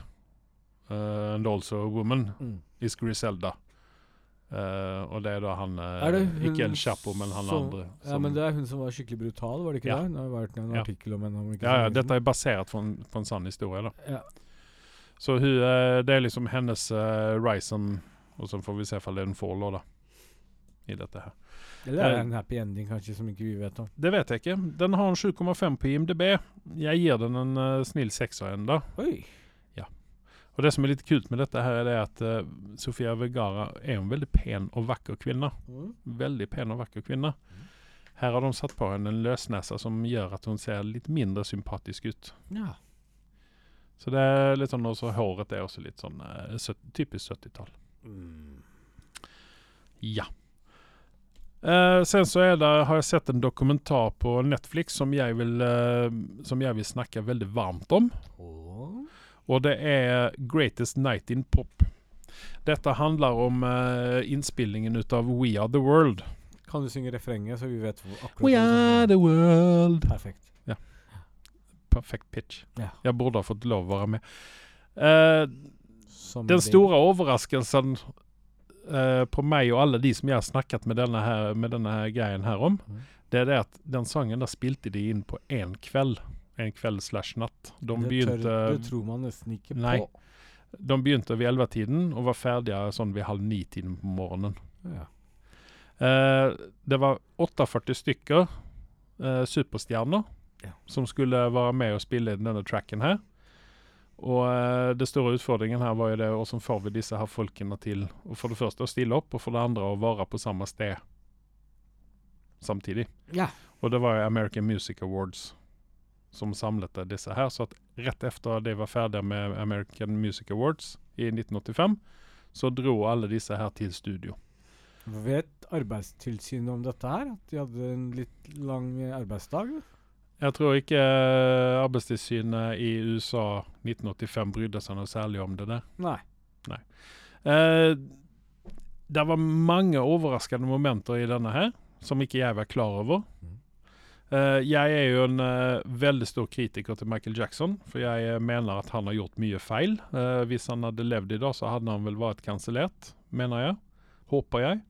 S1: uh, and also a woman,
S2: Mm.
S1: is Griselda. Eh, og det er da han eh,
S2: Er
S1: Ikke El Chapo, men han
S2: som-
S1: andre.
S2: Ja, men det er hun som var skikkelig brutal, var det ikke
S1: Ja.
S2: det? Det har vært en artikkel om henne.
S1: Ja, ja, dette er basert på en, på en sann historie. da.
S2: ja.
S1: Så hun, eh, det er liksom hennes uh, Ryson, Og så får vi se om det er en fall da. I dette her.
S2: Eller er det
S1: Eh.
S2: en happy ending, kanskje, som ikke vi vet om?
S1: Det vet jeg ikke. Den har en 7,5 på IMDb. Jeg gir den en uh, snill sekser ennå.
S2: Oi!
S1: Og det som er litt kult med dette, her er det at uh, Sofia Vergara er en veldig pen og vakker kvinne. Veldig pen og vakker kvinne. Her har de satt på henne en løsnese som gjør at hun ser litt mindre sympatisk ut.
S2: Ja.
S1: Så det er litt sånn også Håret er også litt sånn uh, typisk 70-tall. Ja. Uh, sen så er det, har jeg sett en dokumentar på Netflix som jeg vil, uh, som jeg vil snakke veldig varmt om. Og det er 'Greatest Night in Pop'. Dette handler om innspillingen ut av 'We Are The World'.
S2: Kan du synge refrenget, så vi vet akkurat
S1: We are the world.
S2: Perfekt.
S1: Perfect pitch.
S2: Ja.
S1: Jeg burde ha fått lov å være med. Uh,
S2: Som
S1: Den store overraskelsen uh, på meg og alle de som jeg har snakket med denne, her, med denne her greien her om,
S2: mm.
S1: det er det at den sangen der spilte de inn på én kveld. En kveld slash natt. De
S2: det,
S1: begynte,
S2: tør, det tror man nesten ikke
S1: Nei.
S2: på.
S1: de begynte ved ellevetiden og var ferdige sånn ved halv ni-tiden på morgenen.
S2: Ja.
S1: Uh, det var 48 stykker uh, superstjerner
S2: Ja.
S1: som skulle være med og spille inn denne tracken her. Og eh, det store utfordringen her var jo det hvordan får vi disse her folkene til og for det første å stille opp, og for det andre å være på samme sted samtidig.
S2: Ja.
S1: Og det var jo American Music Awards som samlet disse her. Så at rett etter de var ferdige med American Music Awards i 1985, så dro alle disse her til studio.
S2: Vet Arbeidstilsynet om dette her? At de hadde en litt lang arbeidsdag?
S1: Jeg tror ikke eh, Arbeidstilsynet i USA 1985 brydde seg noe særlig om det der.
S2: Nei.
S1: Eh, det var mange overraskende momenter i denne her, som ikke jeg var klar over.
S2: Mhm.
S1: Eh, jeg er jo en eh, veldig stor kritiker til Michael Jackson, for jeg eh, mener at han har gjort mye feil. Eh, hvis han hadde levd i dag, så hadde han vel vært kansellert, mener jeg. Håper jeg.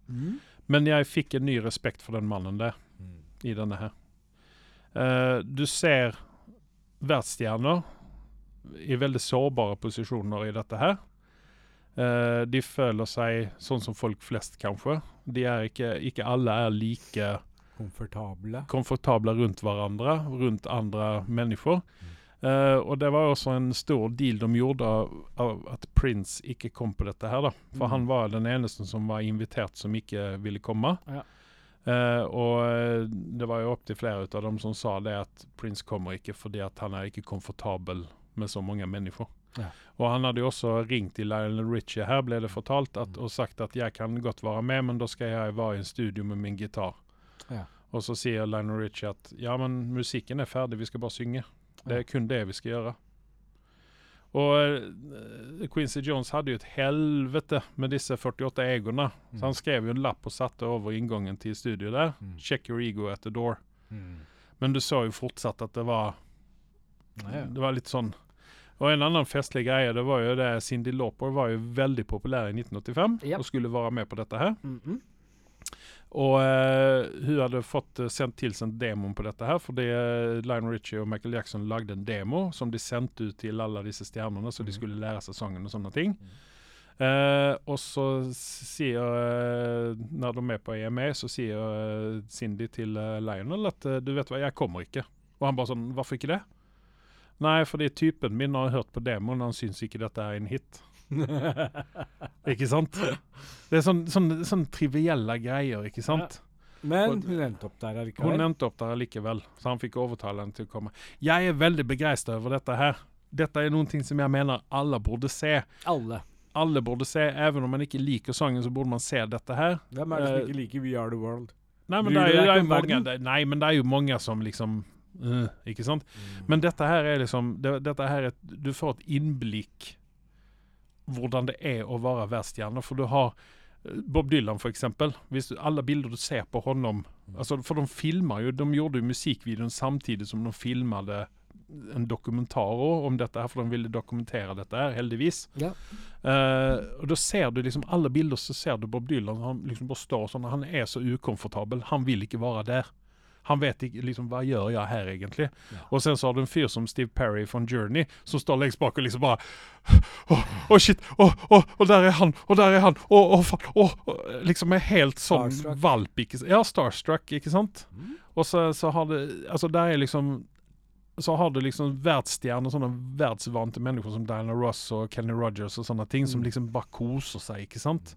S1: Men jeg fikk en ny respekt for den mannen der i denne her. Eh, du ser verdensstjerner i veldig sårbare posisjoner i dette her. Eh, de føler seg sånn som folk flest, kanskje. De ikke, ikke alle er like
S2: Komfortable.
S1: komfortable rundt hverandre, rundt andre mennesker. Uh, og det var også en stor deal de gjorde av, av at Prince ikke kom på dette her, da. For
S2: Mm.
S1: han var den eneste som var invitert som ikke ville komme.
S2: Ja.
S1: Eh, og eh, det var jo opptil flere av dem som sa det at Prince kommer ikke fordi at han er ikke komfortabel med så mange mennesker.
S2: Ja.
S1: Og han hadde jo også ringt til Lionel Richie her, ble det fortalt, at,
S2: Mm.
S1: og sagt at jeg kan godt være med, men da skal jeg være i en studio med min gitar.
S2: Ja.
S1: Og så sier Lionel Richie at ja, men musikken er ferdig, vi skal bare synge. Det er kun det vi skal gjøre. Og eh, Quincy Jones hadde jo et helvete med disse 48 egoene. Så han skrev jo en lapp og satte over inngangen til studioet der.
S2: Mm.
S1: 'Check your ego at the door'.
S2: Mm.
S1: Men du så jo fortsatt at det var
S2: ja.
S1: Det var litt sånn Og en annen festlig greie, det var jo det Cindy Lauper var jo veldig populær i 1985
S2: yep.
S1: og skulle være med på dette her.
S2: Mhm.
S1: Og eh, hun hadde fått uh, sendt tilsendt demoen på dette her, fordi uh, Lionel Richie og Michael Jackson lagde en demo som de sendte ut til alle disse stjernene, så de
S2: Mhm.
S1: skulle lære seg sangen og sånne ting. Eh, og så sier eh, Når de er på EMA, så sier eh, Cindy til eh, Lionel at eh, du vet hva, jeg kommer ikke. Og han bare sånn Hvorfor ikke det? Nei, fordi typen min har hørt på demoen, han syns ikke dette er en hit. Ikke sant? Det er sånne sånn, sånn trivielle greier, ikke sant?
S2: Men hun endte opp der allikevel.
S1: Hun endte opp der likevel, så han fikk overtale henne til å komme. Jeg er veldig begeistra over dette her. Dette er noen ting som jeg mener alle burde se.
S2: Alle.
S1: Alle burde se, Even om man ikke liker sangen, så burde man se dette her.
S2: Hvem er det som
S1: Eh,
S2: ikke liker We Are The World?
S1: Nei, men det er, det er mange, det, nei, men det er jo mange som liksom Uh, Ikke sant? Men dette her er liksom det, Dette her er Du får et innblikk hvordan det er å være verdensstjerne. For du har eh, Bob Dylan, eksempel. Hvis du, alle bilder du ser på honom altså, For de filmer jo De gjorde jo musikkvideoen samtidig som de filmade en dokumentar om dette, her, for de ville dokumentere dette, her, heldigvis.
S2: Ja.
S1: Uh, og Da ser du liksom alle bilder så ser du Bob Dylan. Han liksom bare står sånn Han er så ukomfortabel. Han vil ikke være der. Han vet ikke liksom hva gjør jeg her, egentlig. Og sen så har du en fyr som Steve Perry fra Journey, som står lengst bak og liksom bare Å, å, shit! Å, oh, og der er han! Og der er han! Å, å, faen! Liksom er helt sånn
S2: Starstruck.
S1: valp, ikke? Ja, starstruck, ikke sant?
S2: Mm.
S1: Og så, så har det Altså, der er liksom så har du liksom verdensstjerner, sånne verdensvante mennesker som Diana Ross og Kenny Rogers og sånne ting, som
S2: Mm.
S1: liksom bare koser seg, ikke sant?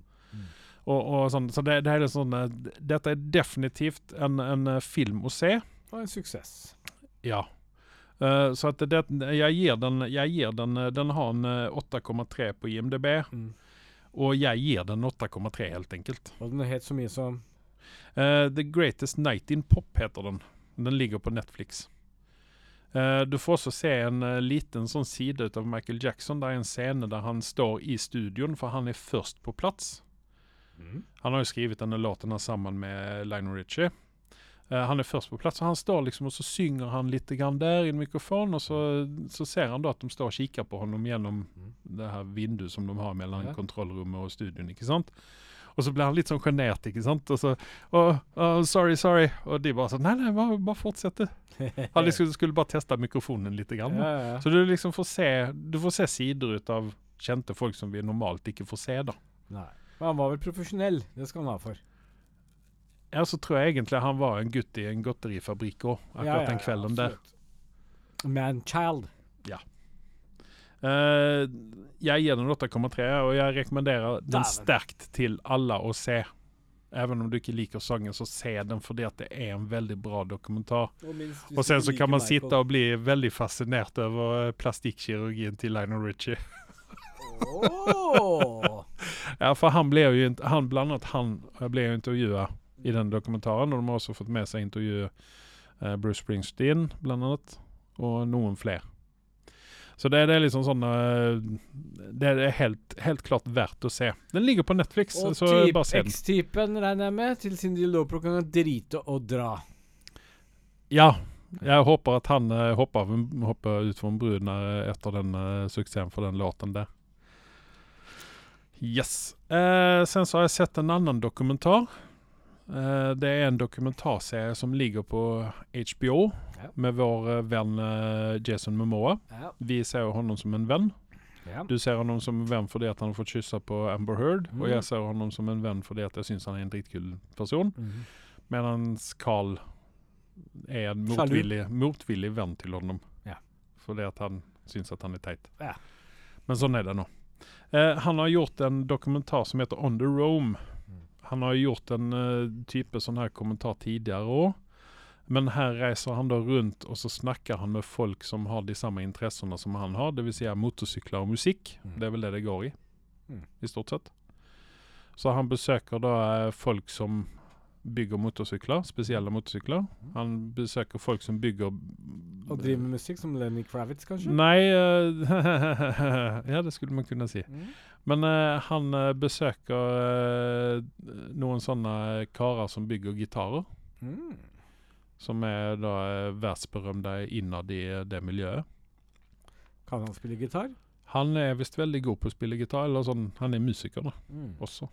S1: Og, og sånn, så det, det er sånn eh, Dette er definitivt en, en eh, film å se.
S2: Og en suksess.
S1: Ja. Uh, så at det, jeg gir den Jeg gir den Den har en eh, 8,3 på IMDb,
S2: Mm.
S1: og jeg gir den 8,3, helt enkelt.
S2: Og den het så mye som
S1: uh, The Greatest Night in Pop heter den. Den ligger på Netflix. Uh, du får også se en uh, liten sånn side av Michael Jackson. Det er en scene der han står i studioen, for han er først på plass. Han har jo skrevet denne låten her sammen med Lionel Richie. Uh, han er først på plass, og han står liksom og så synger han litt grann der i en mikrofon, og så, så ser han da at de står og kikker på honom gjennom det her vinduet som de har mellom
S2: Ja.
S1: kontrollrommet og studioen, ikke sant? Og så blir han litt sånn sjenert, ikke sant? Og så oh, oh, sorry, sorry. Og de bare sånn Nei, nei, bare, bare fortsett. Han liksom skulle bare teste mikrofonen litt. Grann,
S2: ja, ja, ja.
S1: Så du liksom får se Du får se sider ut av kjente folk som vi normalt ikke får se, da.
S2: Nei. Men han var vel profesjonell. Det skal han ha for.
S1: Ja, så tror jeg egentlig han var en gutt i en godterifabrikk òg, akkurat
S2: Ja, ja,
S1: den
S2: ja,
S1: kvelden der.
S2: Man-child.
S1: Eh, jeg gir den 8,3, og jeg rekommenderer den sterkt til alle å se. Even om du ikke liker sangen, så se den fordi at det er en veldig bra dokumentar. Og sen så kan man sitte og bli veldig fascinert over eh, plastikkirurgien til Lionel Richie.
S2: Åh!
S1: Ja, for han ble jo inte- han Blant annet han eh, ble jo intervjua i den dokumentaren, og de har også fått med seg intervju eh, Bruce Springsteen blant annet, og noen flere. Så det, det er liksom sånn eh, Det er helt, helt klart verdt å se. Den ligger på Netflix,
S2: Og
S1: så
S2: typ,
S1: bare se den.
S2: X-typen regner jeg med, til Cindy Lopro kan drite og dra.
S1: Ja. Jeg håper at han eh, hopper, hopper ut fra en bru etter den eh, suksessen for den låten der. Yes. Eh, sen så har jeg sett en annen dokumentar. Eh, det er en dokumentarserie som ligger på HBO
S2: Ja.
S1: med vår eh, venn Jason Momoa.
S2: Ja.
S1: Vi ser jo honom som en venn.
S2: ja.
S1: Du ser honom som en venn fordi at han har fått kyssa på Amber Heard.
S2: Mm.
S1: Og jeg ser honom som en venn fordi at jeg syns han er en dritkul person.
S2: Mm.
S1: Mens Carl er en motvillig, motvillig venn til honom.
S2: Ja.
S1: Fordi at han syns at han er teit.
S2: Ja.
S1: Men sånn er det nå. Eh, han har gjort en dokumentar som heter On the Roam.
S2: Mm.
S1: Han har gjort en uh, type sånn her kommentar tidligere òg. Men her reiser han da rundt og så snakker han med folk som har de samme interessene som han har, dvs. Si motorsykler og musikk.
S2: Mm.
S1: Det er vel det det går i,
S2: Mm.
S1: i stort sett. Så han besøker da eh, folk som bygger motorsykler, spesielle motorsykler. Han besøker folk som bygger
S2: Og driver med musikk, som Lenny Kravitz, kanskje?
S1: Nei uh, Ja, det skulle man kunne si.
S2: Mm.
S1: Men uh, han eh, besøker uh, noen sånne karer som bygger gitarer.
S2: Mm.
S1: Som er da verdensberømte innad i det miljøet.
S2: Kan han spille gitar?
S1: Han er visst veldig god på å spille gitar, eller sånn, han er musiker da,
S2: Mm.
S1: også.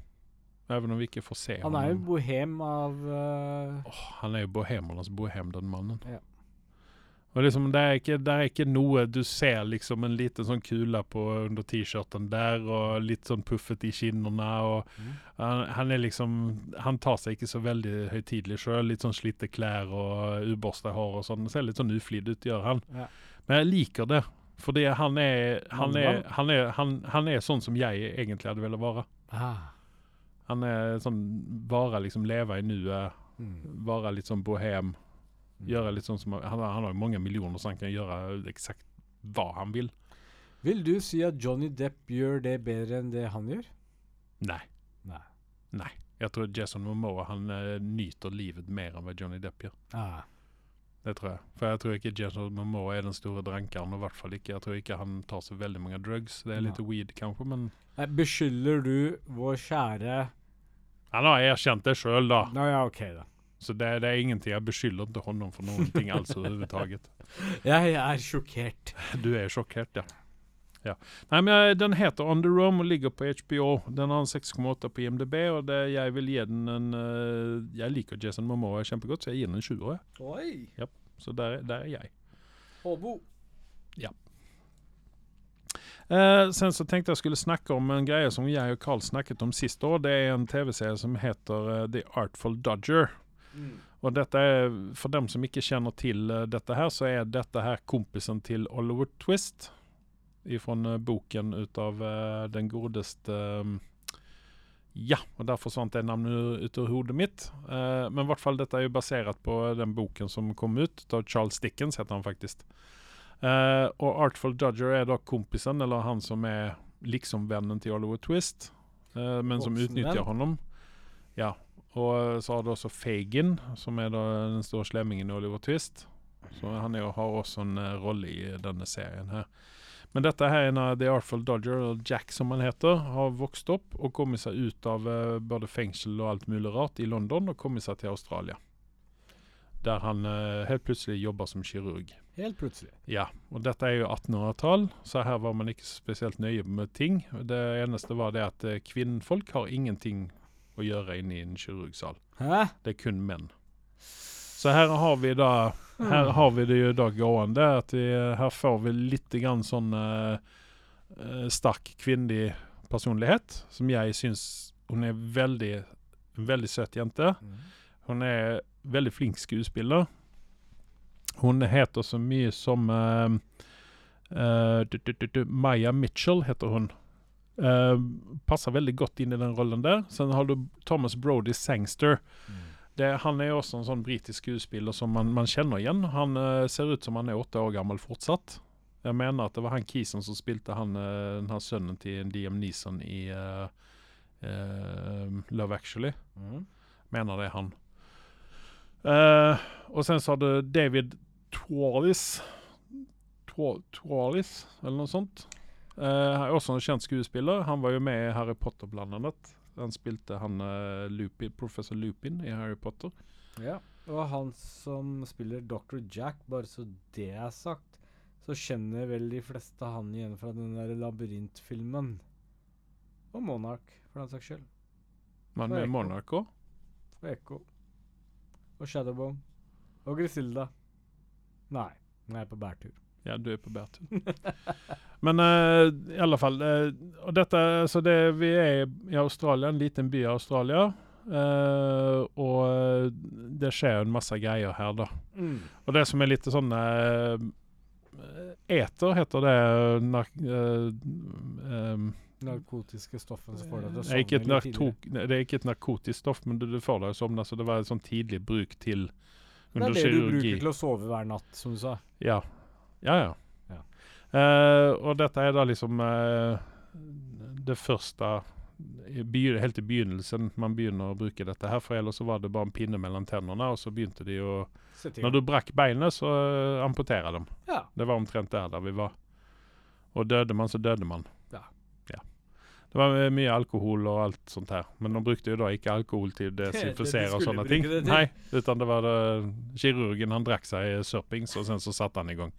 S1: Even om vi ikke får se
S2: Han er jo bohem av uh...
S1: Åh, han er jo bohemernes bohem, den mannen.
S2: Ja.
S1: Og liksom, det er, ikke, det er ikke noe Du ser liksom en liten sånn kule på under T-skjorten der, og litt sånn puffet i kinnene. og
S2: Mm.
S1: han, han er liksom Han tar seg ikke så veldig høytidelig sjøl. Litt sånn slitte klær og uborsta hår og sånn. Ser litt sånn uflidd ut, gjør han.
S2: Ja.
S1: Men jeg liker det. Fordi han er han er, han, er, han, han er sånn som jeg egentlig hadde villet være.
S2: Ah.
S1: Han er sånn Bare liksom leve i nuet.
S2: Mm.
S1: Være litt sånn bohem. Gjøre litt sånn som Han, har- han har jo mange millioner, så han kan gjøre eksakt hva han vil.
S2: Vil du si at Johnny Depp gjør det bedre enn det han gjør?
S1: Nei.
S2: Nei.
S1: Nei. Jeg tror Jason Momoa han uh, nyter livet mer enn hva Johnny Depp gjør.
S2: Ah.
S1: Det tror jeg. For jeg tror ikke Jason Momoa er den store drankeren. Og i hvert fall ikke Jeg tror ikke han tar så veldig mange drugs. Det er litt
S2: ja.
S1: weed, kanskje, men
S2: Nei, Beskylder du vår kjære
S1: Han har erkjent det sjøl, da.
S2: Nå ja, OK, da.
S1: Så det, det er ingenting. Jeg beskylder ikke honom for noen ting alls overhodet.
S2: Jeg er sjokkert.
S1: Du er sjokkert, ja. ja. Nei, men eh, Den heter On The Room og ligger på HBO. Den har en 6,8 på IMDb, og det, jeg vil gi den en eh, Jeg liker Jason Momoa kjempegodt, så jeg gir den en 20 år. jeg.
S3: Oi!
S1: Så der, der er jeg.
S3: Håbo.
S1: Eh, sen så tenkte jeg skulle snakke om en greie som jeg og Carl snakket om sist år. Det er en TV-serie som heter eh, The Artful Dodger. Og dette er, For dem som ikke kjenner til eh, dette her, så er dette her kompisen til Oliver Twist. Fra boken ut av eh, den godeste eh, Ja, og der forsvant det navnet ut av hodet mitt. Eh, men i hvert fall dette er jo basert på den boken som kom ut. av Charles Dickens heter han faktisk. Eh, og Artful Dodger er da kompisen, eller han som er liksom vennen til Oliver Twist, uh, men som
S2: venn.
S1: honom. Ja. Og eh, så har du også Fagin, som er da den store slemmingen i Oliver Twist. Så han jo- har også en uh, rolle i denne serien her. Men dette her er The Artful Dodger, eller Jack som han heter, har vokst opp og kommet seg ut av både fengsel og alt mulig rart i London, og kommet seg til Australia. Der han eh, helt plutselig jobber som kirurg.
S2: Helt plutselig.
S1: Ja, og dette er jo 1800-tall, så her var man ikke spesielt nøye med ting. Det eneste var det at eh, kvinnfolk har ingenting å gjøre inne i en kirurgsal.
S2: Hæ?
S1: Det er kun menn. Så her har vi da Her har vi det jo da gående at vi, her får vi litt grann sånn eh, eh, sterk kvinnelig personlighet, som jeg syns Hun er veldig en veldig søt jente. Hun er veldig flink skuespiller. Hun heter så mye som uh, du, du, du, Maya Mitchell heter hun. Uh, passer veldig godt inn i den rollen der. Sen har du Thomas Brody Sangster. Det, han er også en sånn britisk skuespiller som man, man kjenner igjen. Han uh, ser ut som han er åtte år gammel fortsatt. Jeg mener at det var han Kisen som spilte han, uh, den sønnen til Liam Neeson i Love Actually.
S2: Mm.
S1: Mener det er han. Eh, og sen så hadde David Tualis, Tualis eller noe sånt. Uh, han også en kjent skuespiller. Han var jo med i Harry Potter, blant annet. Han spilte han uh, Lupin, professor Lupin i Harry Potter.
S2: Ja. Og han som spiller Dr. Jack, bare så det er sagt, så kjenner vel de fleste han igjen fra den der labyrintfilmen. Og Monarch, for den saks skyld.
S1: Men med Monark også.
S2: Og Ekko. Og Shadowbomb Og Grisilda. Nei, jeg er på bærtur.
S1: Ja, du er på bærtur. Men uh, i alle fall uh, Og dette Så det, vi er i Australia, en liten by i Australia. Uh, og det skjer en masse greier her, da.
S2: Mm.
S1: Og det som er litt sånn Eter heter det uh, em,
S2: Narkotiske stoffene som får deg til å
S1: det, ikke
S2: sovne litt tidligere.
S1: det er ikke et narkotisk stoff, men du, du får deg til å sovne. Så det var en sånn tidlig bruk til
S2: Det er det du bruker til å sove hver natt, som du sa.
S1: Ja. Ja, ja.
S2: Ja.
S1: Uh, og dette er da liksom uh, det første Helt i begynnelsen man begynner å bruke dette her, for ellers så var det bare en pinne mellom tennene, og så begynte de å Når du brakk beinet, så uh, amputerer de.
S2: Ja.
S1: Det var omtrent der, der vi var. Og døde man, så døde man. Det var eh, mye alkohol og alt sånt her. Men de brukte jo da ikke alkohol til å desinfisere og sånne ting.
S3: det.
S1: Nei, utan det var det kirurgen, han drakk seg sørpings, og sen så satte han i gang.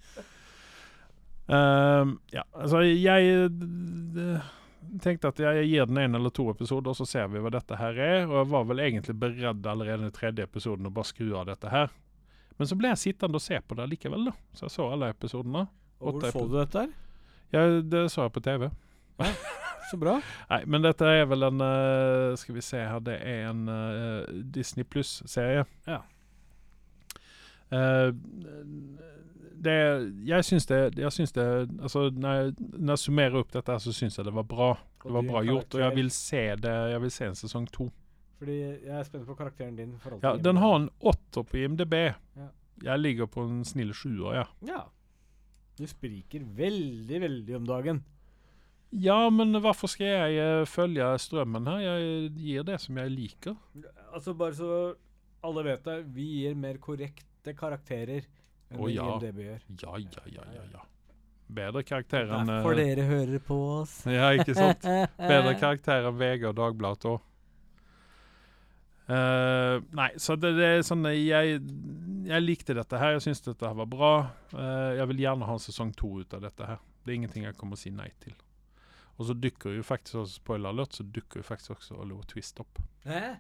S1: Um, ja, altså jeg eh, tenkte at jeg gir den en eller to episoder, så ser vi hva dette her er. Og jeg var vel egentlig beredt allerede i tredje episoden å bare skru av dette her. Men så ble jeg sittende og se på det likevel, da. Så jeg så alle episodene.
S2: Og hvor så du dette her?
S1: Ja, det så jeg på TV.
S2: Så bra.
S1: Nei, men dette er vel en uh, Skal vi se her, det er en uh, Disney Pluss-serie.
S2: Ja.
S1: Uh, det Jeg syns det Jeg syns det Altså, når jeg, når jeg summerer opp dette, så syns jeg det var bra. Det var bra gjort, og jeg vil se det Jeg vil se en sesong to.
S2: Fordi jeg er spent på karakteren din.
S1: Ja, den har en åtter på IMDb.
S2: Ja.
S1: Jeg ligger på en snill sjuer, ja.
S2: Ja. Du spriker veldig, veldig om dagen.
S1: Ja, men hvorfor skal jeg eh, følge strømmen her? Jeg gir det som jeg liker.
S2: Altså Bare så alle vet det, vi gir mer korrekte karakterer enn det
S1: ja.
S2: IMDb gjør.
S1: Ja, ja, ja, ja. ja. Bedre karakter enn
S2: Derfor
S1: eh,
S2: dere hører på oss.
S1: Ja, ikke sant? Bedre karakter enn VG og Dagbladet òg. nei, så det, det er sånn Jeg, jeg likte dette her. Jeg syns dette her var bra. Uh, jeg vil gjerne ha en sesong to ut av dette her. Det er ingenting jeg kommer å si nei til. Og så dukker jo faktisk også, spoiler alert, så dukker jo faktisk også Oliver Twist opp.
S2: Hæ?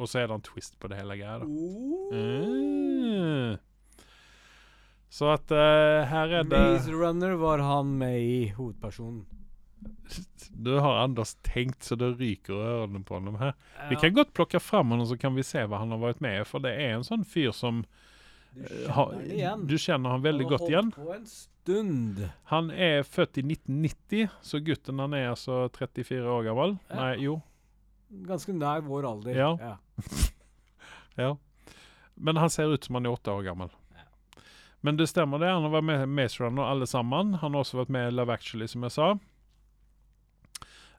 S1: Og så er det en twist på det hele greia, da.
S2: Uh.
S1: Mm. Så at uh, her er det
S2: Maze Runner var han med i hovedpersonen.
S1: Du har Anders tenkt så det ryker i ørene på ham her. Vi kan godt plukke fram ham, så kan vi se hva han har vært med i. For det er en sånn fyr som
S2: Du
S1: kjenner
S2: kjenner
S1: veldig
S2: godt igjen.
S1: Du kjenner han veldig
S2: Han
S1: godt igjen.
S2: Stund.
S1: Han er født i 1990, så gutten han er altså 34 år gammel.
S2: Ja.
S1: Nei, jo.
S2: Ganske nær vår alder.
S1: Ja. Ja. Men han ser ut som han er åtte år gammel. Men det stemmer det. Han har vært med i Maze Runner alle sammen. Han har også vært med i Love Actually, som jeg sa.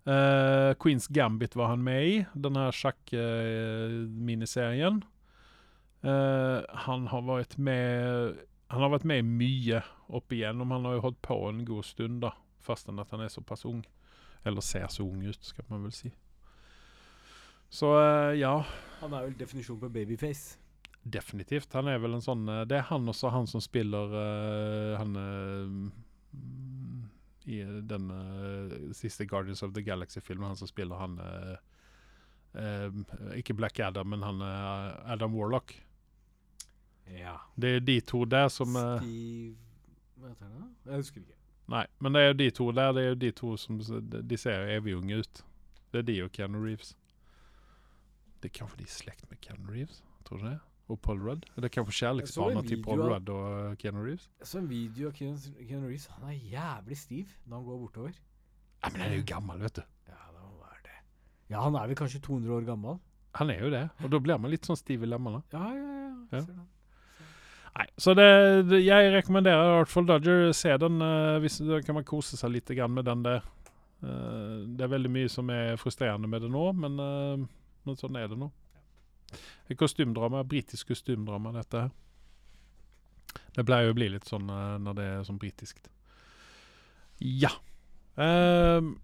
S1: Uh, Queens Gambit var han med i, den her sjakk-miniserien. Uh, han har vært med Han har vært med i mye opp igjennom. Han har jo holdt på en god stund, da. Fastän at han er såpass ung. Eller ser så ung ut, skal man vel si. Så eh, ja,
S2: Han er vel definisjonen på babyface.
S1: definitivt. Han er vel en sånn eh, Det er han også, han som spiller uh, han mm, i den uh, siste Guardians of the Galaxy-filmen. Han som spiller han Ikke Black Adam, men han Adam Warlock.
S2: Ja.
S1: Det er de to der som eh,
S2: Steve Hva heter han? Jeg husker ikke.
S1: Nei, men det er jo de to der. Det er jo de to som De ser evig unge ut. Det er de og Keanu Reeves. Det er kanskje de er i slekt med Keanu Reeves? Tror du det? Og Paul Rudd? Det er kanskje kjærlighetsbarna til Paul Rudd og eh, Keanu Reeves?
S2: Jeg så en video av Keanu Reeves. Han er jævlig stiv når han går bortover.
S1: Nei, men han er jo gammel, vet du.
S2: Ja, det må være det. Ja, han er vel kanskje 200 år gammel?
S1: Han er jo det. Og da blir man litt sånn stiv i lemmene.
S2: Ja, ja, ja.
S1: Ja. Nei, så det, det, jeg rekommenderer fall Dodger. Se den. uh, hvis, da kan man kose seg litt grann med den der. Uh, det er veldig mye som er frustrerende med det nå, men, uh, men sånn er det nå. Et kostymdrama, britisk kostymdrama, dette her. Det pleier jo å bli litt sånn når det er sånn britisk. Ja. Ehm,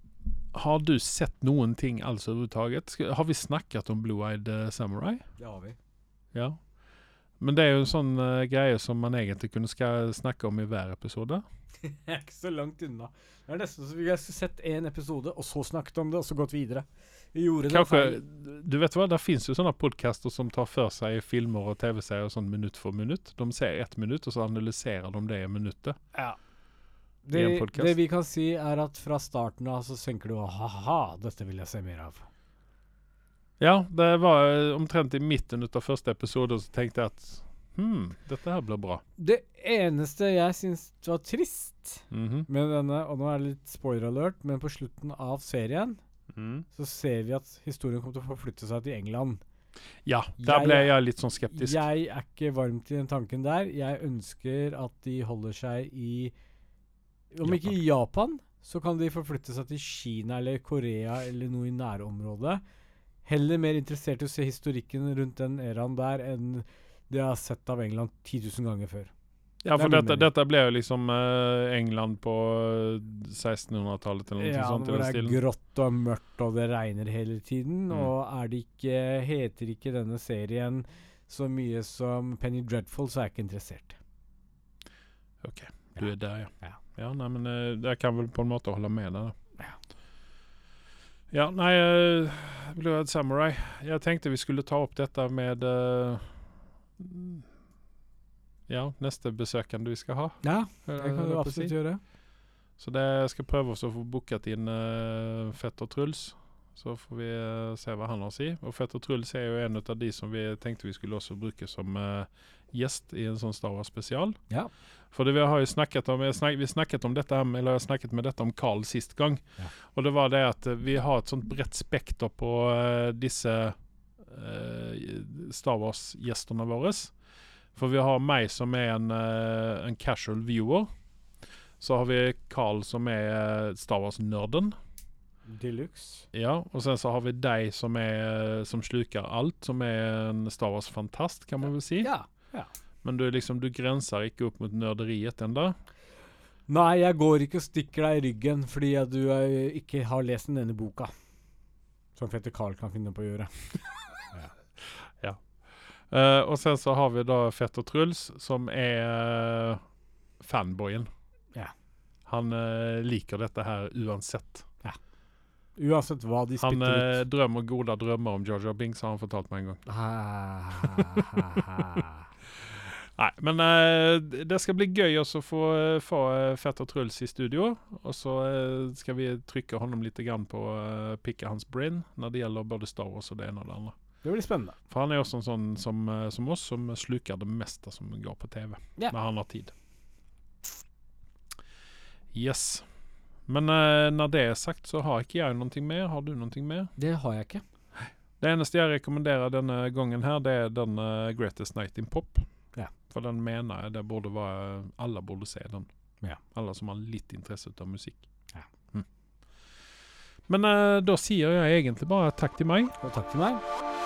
S1: har du sett noen ting altså overhodet? Har vi snakket om Blue-Eyed eh, Samurai?
S2: Det har vi.
S1: Ja. Men det er jo en sånn uh, greie som man egentlig kunne snakke om i hver episode.
S2: Jeg er ikke så langt unna. Det er nesten så vi har sett én episode, og så snakket om det, og så gått videre. Vi gjorde det
S1: Kanskje,
S2: feil.
S1: du vet hva, Det finnes jo sånne podcaster som tar for seg filmer og TV-serier sånn minutt for minutt. De ser ett minutt, og så analyserer de det i minuttet.
S2: Ja. Det, det vi kan si, er at fra starten av så senker du ha-ha, dette vil jeg se mer av.
S1: Ja, det var eh, omtrent i midten av første episode, så tenkte jeg at hmm, dette her blir bra.
S2: Det eneste jeg syns var trist
S1: Mhm.
S2: med denne, og nå er det litt spoiler alert, men på slutten av serien
S1: mm.
S2: så ser vi at historien kommer til å forflytte seg til England.
S1: Ja, der
S2: Jeg-
S1: ble jeg litt sånn skeptisk.
S2: Jeg er ikke varm til den tanken der. Jeg ønsker at de holder seg i Om ikke i Japan, så kan de forflytte seg til Kina eller Korea eller noe i nærområdet. Heller mer interessert i å se historikken rundt den eraen der enn det jeg har sett av England 10 000 ganger før.
S1: Ja, for
S2: det
S1: dette, dette ble jo liksom uh, England på eh, 1600-tallet eller noe
S2: Ja,
S1: sånt. Ja,
S2: det er grått og mørkt og det regner hele tiden.
S1: Mm.
S2: Og er det ikke, heter ikke denne serien så mye som Penny Dreadful, så er jeg ikke interessert.
S1: Ok, du er der, ja.
S2: Ja.
S1: Ja, nei, men uh, jeg kan vel på en måte holde med deg. da.
S2: Ja.
S1: Ja, nei uh, Blue Eyed Samurai. Jeg tenkte vi skulle ta opp dette med uh, ja, neste besøkende vi skal ha.
S3: Ja,
S1: Eh,
S3: det kan du absolutt gjøre.
S1: Så det skal prøve å få booket inn uh, Fetter Truls. Så får vi uh, se hva han har å si. Og Fetter Truls er jo en av de som vi tenkte vi skulle også bruke som eh, gjest i en sånn Star Wars spesial.
S3: Ja.
S1: For det vi har jo snakket om, vi snak, vi snakket om dette, her- eller jeg har snakket med dette om Carl sist gang.
S3: Ja.
S1: Og det var det at eh, vi har et sånt bredt spekter på uh, disse uh, Star Wars-gjestene våre. For vi har meg som er en, uh, en casual viewer. Så har vi Carl som er Star Wars-nerden.
S3: Deluxe.
S1: Ja, og sen så har vi deg som, er, som sluker alt, som er en Star Wars-fantast, kan man vel si.
S3: Ja, Ja.
S1: Men du, liksom, du grenser ikke opp mot nerderiet ennå.
S3: Nei, jeg går ikke og stikker deg i ryggen fordi at du er, ikke har lest den ene boka. Som Fetter Carl kan finne på å gjøre.
S1: Eh, og sen så har vi da Fetter Truls, som er eh, fanboyen.
S3: Ja.
S1: Han uh, liker dette her uansett. Ja.
S3: Uansett hva de
S1: Han
S3: spytter ut.
S1: Han drømmer gode drømmer om Georgia Binks, har han fortalt meg en gang. Nei, men uh, det skal bli gøy også å få, få eh, Fetter Truls i studio. Og så uh, skal vi trykke honom litt grann på uh, pikket hans brain når det gjelder både Star Wars og det ene og det andre.
S3: det blir spennende.
S1: For han er også en sånn som, eh, som oss, som sluker det meste som går på TV.
S3: Yeah.
S1: Når han har tid. Yes. Men uh, når det er sagt, så har ikke jeg noe mer. Har du noe mer?
S3: Det har jeg ikke.
S1: Det eneste jeg rekommenderer denne gangen her, det er den eh, Greatest Night in Pop. For den mener jeg det burde være Alle burde se den.
S3: Ja.
S1: Alle som har litt interesse av musikk.
S3: Ja.
S1: Mm. Men eh, da sier jeg egentlig bare takk til meg.
S3: Og takk til meg.